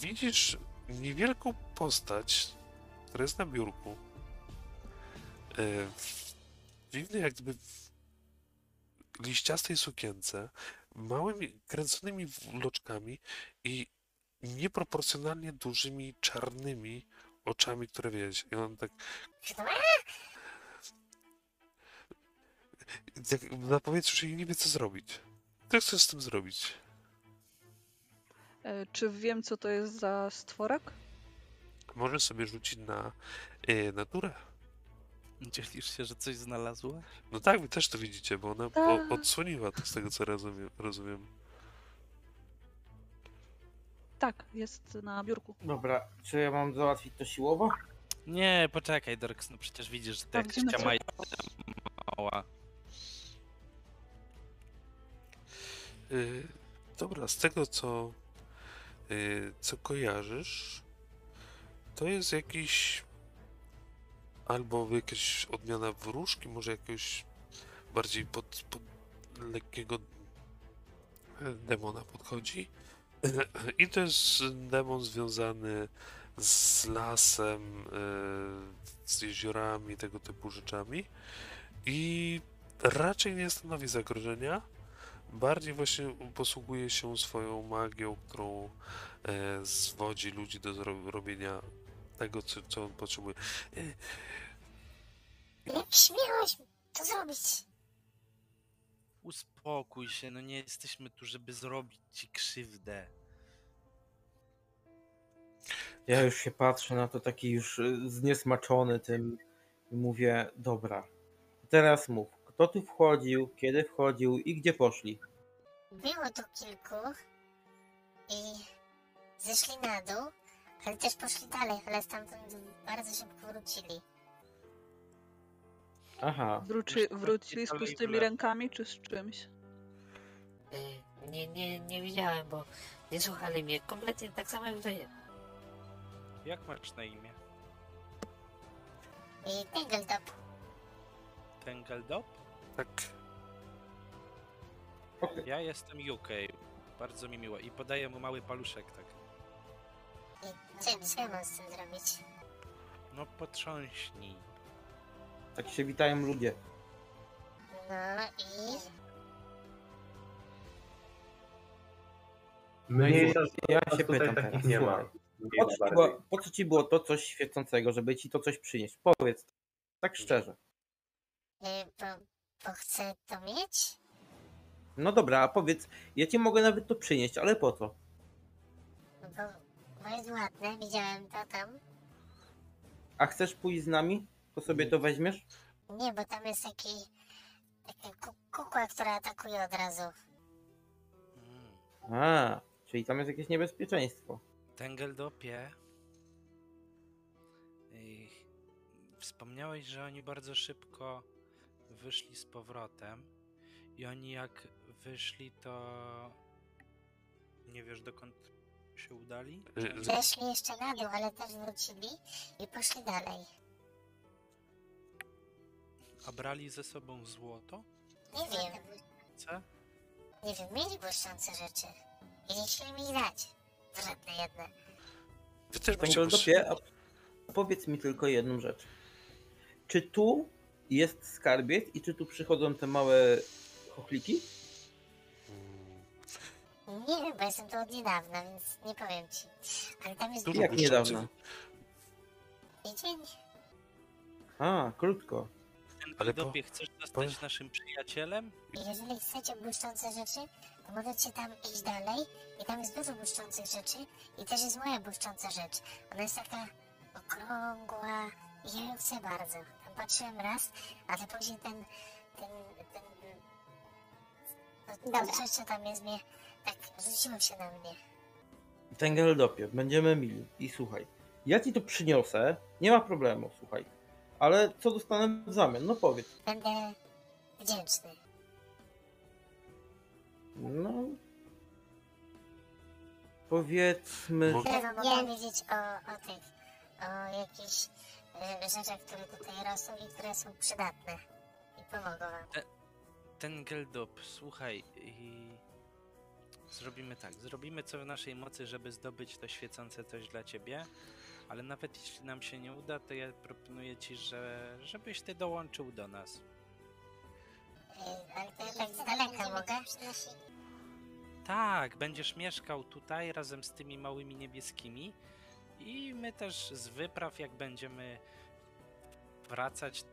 widzisz niewielką postać, która jest na biurku. E, w dziwnej, jak gdyby w liściastej sukience, małymi, kręconymi wloczkami i nieproporcjonalnie dużymi, czarnymi oczami, które wiesz. I on tak. Jak na powietrzu się nie wie, co zrobić. Co chcesz z tym zrobić? E, czy wiem, co to jest za stworek? Możesz sobie rzucić na e, naturę. Dzielisz się, że coś znalazłeś? No tak, wy też to widzicie, bo ona Tak. o, odsłoniła to z tego, co rozumiem. rozumiem. Tak, jest na biurku. Dobra, czy ja mam załatwić to siłowo? Nie, poczekaj, Dorks, no przecież widzisz, że to Tak, jakaś co- ściama mała. Y, dobra, z tego, co, y, co kojarzysz, to jest jakiś albo jakaś odmiana wróżki, może jakiegoś bardziej pod, pod lekkiego e, demona podchodzi. [clears throat] I to jest demon związany z lasem, e, z jeziorami, tego typu rzeczami. I raczej nie stanowi zagrożenia. Bardziej właśnie posługuje się swoją magią, którą e, zwodzi ludzi do robienia tego, co, co on potrzebuje. E, Jak śmiałeś to zrobić? Uspokój się, no nie jesteśmy tu, żeby zrobić ci krzywdę. Ja już się patrzę na to taki już y, zniesmaczony tym i mówię, dobra, teraz mów, kto tu wchodził, kiedy wchodził i gdzie poszli? Było tu kilku i zeszli na dół, ale też poszli dalej, ale stamtąd bardzo szybko wrócili. Aha, Wróci, wrócili z pustymi rękami czy z czymś? Y, Nie, nie, nie widziałem, bo nie słuchali mnie. Kompletnie tak samo jak wy. Jak masz na imię? I Tingletop. Tengeldop? Tak. Ja jestem UK. Bardzo mi miło. I podaję mu mały paluszek, tak. I co, co ja mam z tym zrobić? No potrząśnij. Tak się witają ludzie. No i... Mniejsza Ja się tutaj pytam takich teraz, nie ma. słuchaj. Po co, ci było, po co ci było to coś świecącego, żeby ci to coś przynieść? Powiedz tak szczerze. y, Bo, bo chcę to mieć? No dobra, a powiedz, ja ci mogę nawet to przynieść, ale po co? Bo, bo jest ładne, widziałem to tam. A chcesz pójść z nami? To sobie to weźmiesz? Nie, bo tam jest taki... Taka ku- kukła, która atakuje od razu. A, czyli tam jest jakieś niebezpieczeństwo. Tengeldopie. Ej, Wspomniałeś, że oni bardzo szybko wyszli z powrotem. I oni jak wyszli, to nie wiesz dokąd się udali? Zeszli jeszcze na dół, ale też wrócili i poszli dalej. A brali ze sobą złoto? Nie wiem, Co? nie wiem, mieli błyszczące rzeczy. I nie chcieli mi dać. Żadne jedne. Wy też a powiedz mi tylko jedną rzecz. Czy tu jest skarbiec i czy tu przychodzą te małe chochliki? Nie wiem, bo jestem tu od niedawna, więc nie powiem ci. Ale tam jest Dużo Jak błyszczących. niedawno? tydzień. A, krótko. Ale po- chcesz zostać powiem- naszym przyjacielem? I jeżeli chcecie błyszczące rzeczy, to możecie tam iść dalej. I tam jest dużo błyszczących rzeczy. I też jest moja błyszcząca rzecz. Ona jest taka okrągła. I ja ją chcę bardzo. Tam patrzyłem raz, ale później ten... ten... ten... No, to coś, co tam jest, mnie tak rzuciło się na mnie. Tengeldopie, będziemy mili. I słuchaj, ja ci to przyniosę, nie ma problemu, słuchaj. Ale co dostanę w zamian? No powiedz. Będę wdzięczny. No. Powiedzmy. Tyle wam mogę powiedzieć o, o tych, o jakichś y, rzeczach, które tutaj rosną i które są przydatne. I pomogą wam. Tengeldop, słuchaj, i zrobimy tak. Zrobimy co w naszej mocy, żeby zdobyć to świecące coś dla ciebie. Ale nawet jeśli nam się nie uda, to ja proponuję ci, że żebyś ty dołączył do nas. Y, ale to ja tak z daleka mogę. Tak, będziesz mieszkał tutaj razem z tymi małymi niebieskimi i my też z wypraw, jak będziemy wracać,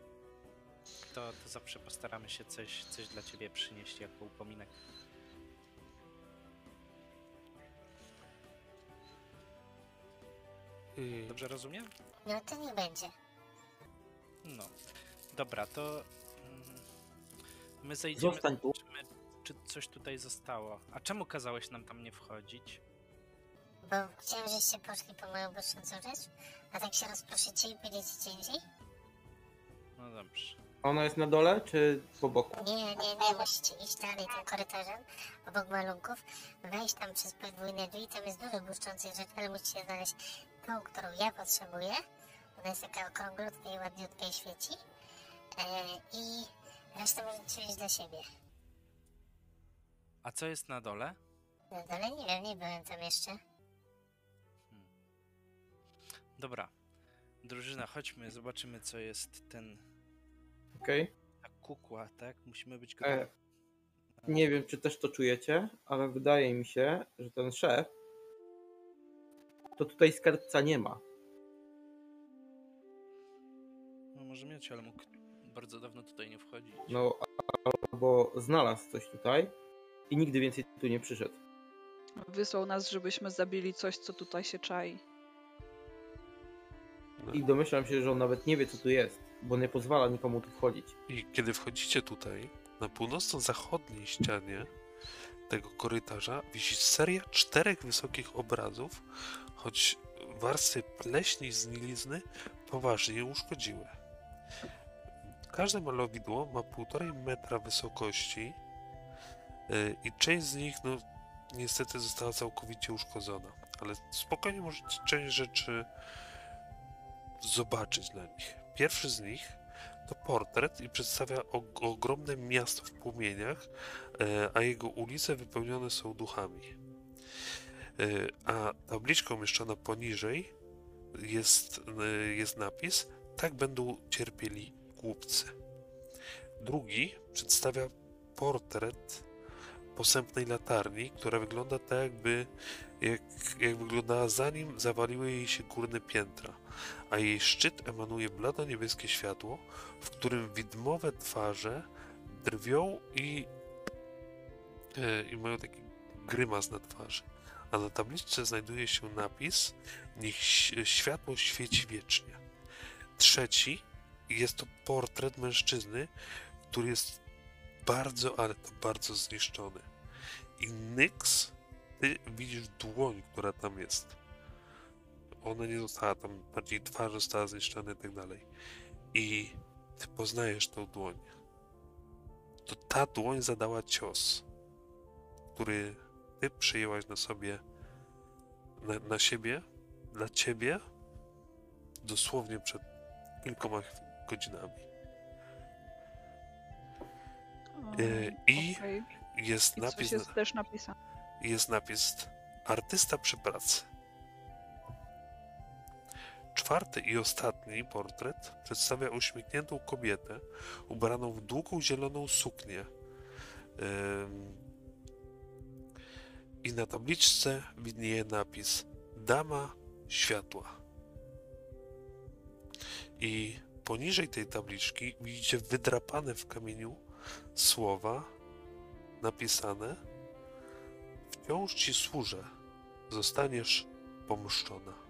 to, to zawsze postaramy się coś, coś dla ciebie przynieść jako upominek. Y, Dobrze rozumiem? No to nie będzie. No. Dobra, to mm, my zejdziemy, Zostań tu. zobaczymy, czy coś tutaj zostało. A czemu kazałeś nam tam nie wchodzić? Bo chciałem, żeście poszli po moją błyszczącą rzecz, a tak się rozproszycie i pójdziecie gdzie indziej? No dobrze. Ona jest na dole czy po boku? Nie, nie, nie, musicie iść dalej tym korytarzem, obok malunków, wejść tam przez podwójne drzwi, tam jest dużo błyszczących rzeczy, ale musicie znaleźć tą, którą ja potrzebuję. Ona jest taka okrąglutka i ładniutka i świeci. E, I resztę możecie wziąć dla siebie. A co jest na dole? Na dole nie wiem, nie byłem tam jeszcze. Dobra. Drużyna, chodźmy, zobaczymy co jest ten... Okej. Ta kukła, tak? Musimy być gotowi. E, Nie wiem, czy też to czujecie, ale wydaje mi się, że ten szef to tutaj skarbca nie ma. No może mieć, ale mógł bardzo dawno tutaj nie wchodzić. No, albo znalazł coś tutaj i nigdy więcej tu nie przyszedł. Wysłał nas, żebyśmy zabili coś, co tutaj się czai. I domyślam się, że on nawet nie wie, co tu jest, bo nie pozwala nikomu tu wchodzić. I kiedy wchodzicie tutaj, na północno-zachodniej ścianie tego korytarza wisi seria czterech wysokich obrazów, choć warstwy pleśni i znilizny poważnie je uszkodziły. Każde malowidło ma półtorej metra wysokości yy, i część z nich, no, niestety została całkowicie uszkodzona, ale spokojnie możecie część rzeczy zobaczyć na nich. pierwszy z nich to portret i przedstawia og- ogromne miasto w płomieniach, e, a jego ulice wypełnione są duchami. A tabliczka umieszczona poniżej jest, e, jest napis Tak będą cierpieli głupcy. Drugi przedstawia portret posępnej latarni, która wygląda tak, jakby jak, jak wyglądała zanim zawaliły jej się górne piętra, a jej szczyt emanuje blado-niebieskie światło, w którym widmowe twarze drwią i, e, i mają taki grymas na twarzy. A na tabliczce znajduje się napis Niech światło świeci wiecznie. Trzeci jest to portret mężczyzny, który jest bardzo, ale to bardzo zniszczony. I Nyx, ty widzisz dłoń, która tam jest. Ona nie została tam, bardziej twarz została zniszczona i tak dalej. I ty poznajesz tą dłoń. To ta dłoń zadała cios, który ty przyjęłaś na sobie, na, na siebie, dla ciebie, dosłownie przed kilkoma godzinami. E, I Okej. jest I napis, jest też napisane. jest napis artysta przy pracy. Czwarty i ostatni portret przedstawia uśmiechniętą kobietę ubraną w długą zieloną suknię. Ym, I na tabliczce widnieje napis Dama światła. I poniżej tej tabliczki widzicie wydrapane w kamieniu słowa napisane Wciąż ci służę. Zostaniesz pomszczona.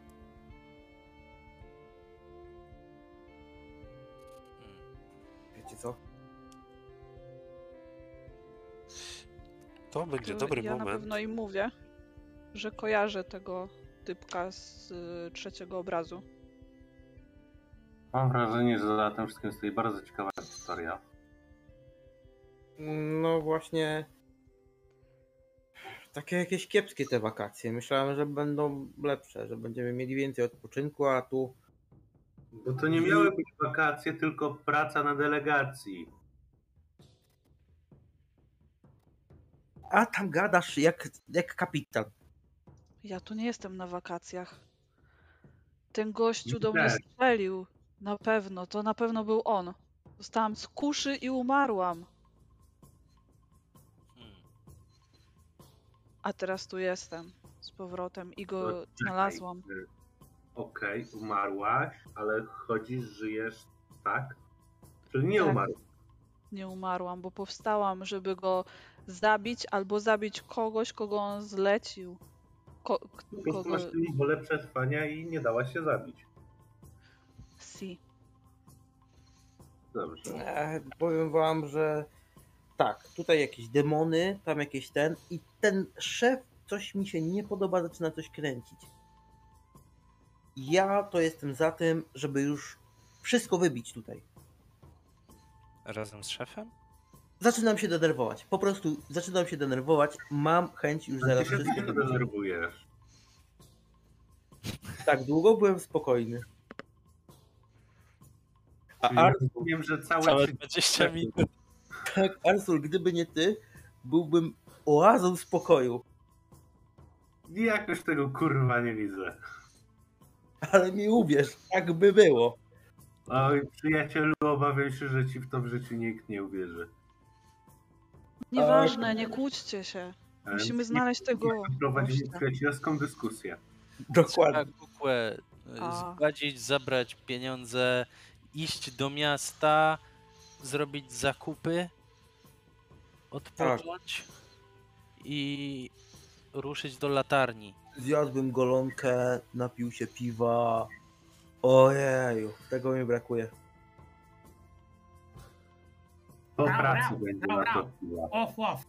To będzie To dobry ja na moment. pewno im mówię, że kojarzę tego typka z y, trzeciego obrazu. Mam wrażenie, że za tym wszystkim stoi bardzo ciekawa historia. No właśnie. Takie jakieś kiepskie te wakacje. Myślałem, że będą lepsze, że będziemy mieli więcej odpoczynku, a tu. Bo to nie miały być wakacje, tylko praca na delegacji. A tam gadasz jak, jak kapitan. Ja tu nie jestem na wakacjach. Ten gościu do mnie strzelił. Na pewno, to na pewno był on. Zostałam z kuszy i umarłam. A teraz tu jestem z powrotem i No, go czekaj, znalazłam. y, Okej, umarłaś, ale chodzisz, żyjesz, tak? Czyli nie Tak. umarłaś. Nie umarłam, bo powstałam, żeby go zabić albo zabić kogoś, kogo on zlecił. Ko- Po prostu kogo... masz tyle wolę przetrwania i nie dałaś się zabić. Si. Dobrze. E, powiem wam, że tak, tutaj jakieś demony, tam jakieś ten i ten szef coś mi się nie podoba, zaczyna coś kręcić. Ja to jestem za tym, żeby już wszystko wybić tutaj. Razem z szefem? Zaczynam się denerwować. Po prostu zaczynam się denerwować. Mam chęć już zaraz się wszystko tylko wybić. denerwujesz. Tak długo byłem spokojny. A Czyli Ar- rozumiem, że całe, Całe trzy- 20 minut. tak, Arsul, gdyby nie ty, byłbym oazą spokoju. jakoś tego kurwa nie widzę. Ale mi uwierz, tak by było. Oj, przyjacielu, obawiam się, że ci w to w życiu nikt nie uwierzy. Nieważne, nie kłóćcie się. E, Musimy znaleźć tego Prowadzimy gościa. przyjacielską dyskusję. Trzeba Dokładnie. kukłę A. zgładzić, zabrać pieniądze, iść do miasta, zrobić zakupy, odpocząć i ruszyć do latarni. Zjadłbym golonkę, napił się piwa. Ojeju, tego mi brakuje. Po Brał, pracy będzie brał, na to brał. Off, off.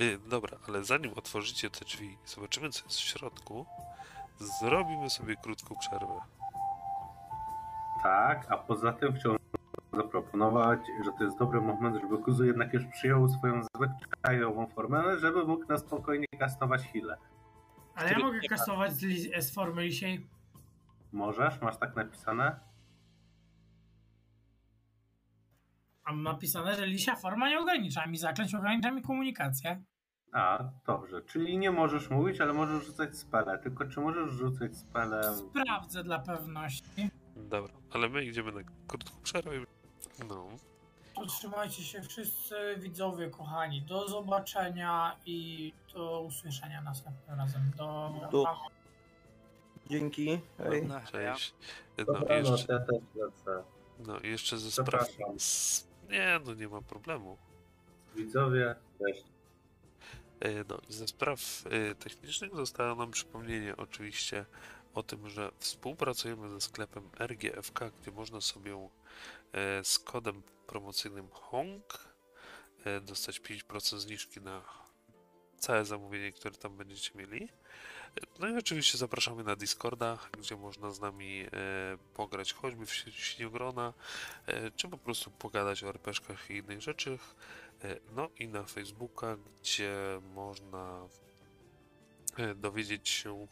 Y, dobra, ale zanim otworzycie te drzwi i zobaczymy, co jest w środku, zrobimy sobie krótką przerwę. Tak, a poza tym chciałbym zaproponować, że to jest dobry moment, żeby Kuzu jednak już przyjął swoją zwyczajową formę, żeby mógł na spokojnie kastować chwilę. Ale ja mogę kasować z, li- z formy dzisiaj. Możesz? Masz tak napisane? Mam napisane, że lisia forma nie ogranicza mi zaklęć, ogranicza mi komunikację. A, dobrze. Czyli nie możesz mówić, ale możesz rzucać spele. Tylko czy możesz rzucać spele... Sprawdzę dla pewności. Dobra, ale my idziemy na krótką przerwę. No, To trzymajcie się wszyscy widzowie kochani. Do zobaczenia i do usłyszenia następnym razem. Do... Do- Dzięki. Hej. No, cześć. No, Dobranoc, jeszcze, ja też lecę. no i jeszcze ze spraw... Nie, no nie ma problemu. Widzowie, cześć. E, No i ze spraw e, technicznych zostało nam przypomnienie oczywiście o tym, że współpracujemy ze sklepem RGFK, gdzie można sobie e, z kodem promocyjnym HONG dostać 5% zniżki na całe zamówienie, które tam będziecie mieli. No i oczywiście zapraszamy na Discorda, gdzie można z nami e, pograć choćby w si- Śniogrona, e, czy po prostu pogadać o RPszkach i innych rzeczach. E, No i na Facebooka, gdzie można e, dowiedzieć się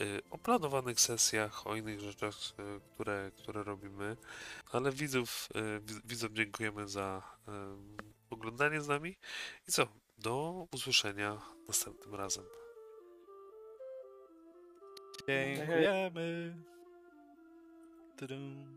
e, o planowanych sesjach, o innych rzeczach, e, które, które robimy. Ale widzów, wi- widzom dziękujemy za oglądanie z nami. I co? Do usłyszenia następnym razem. Dziękujemy. Tudum.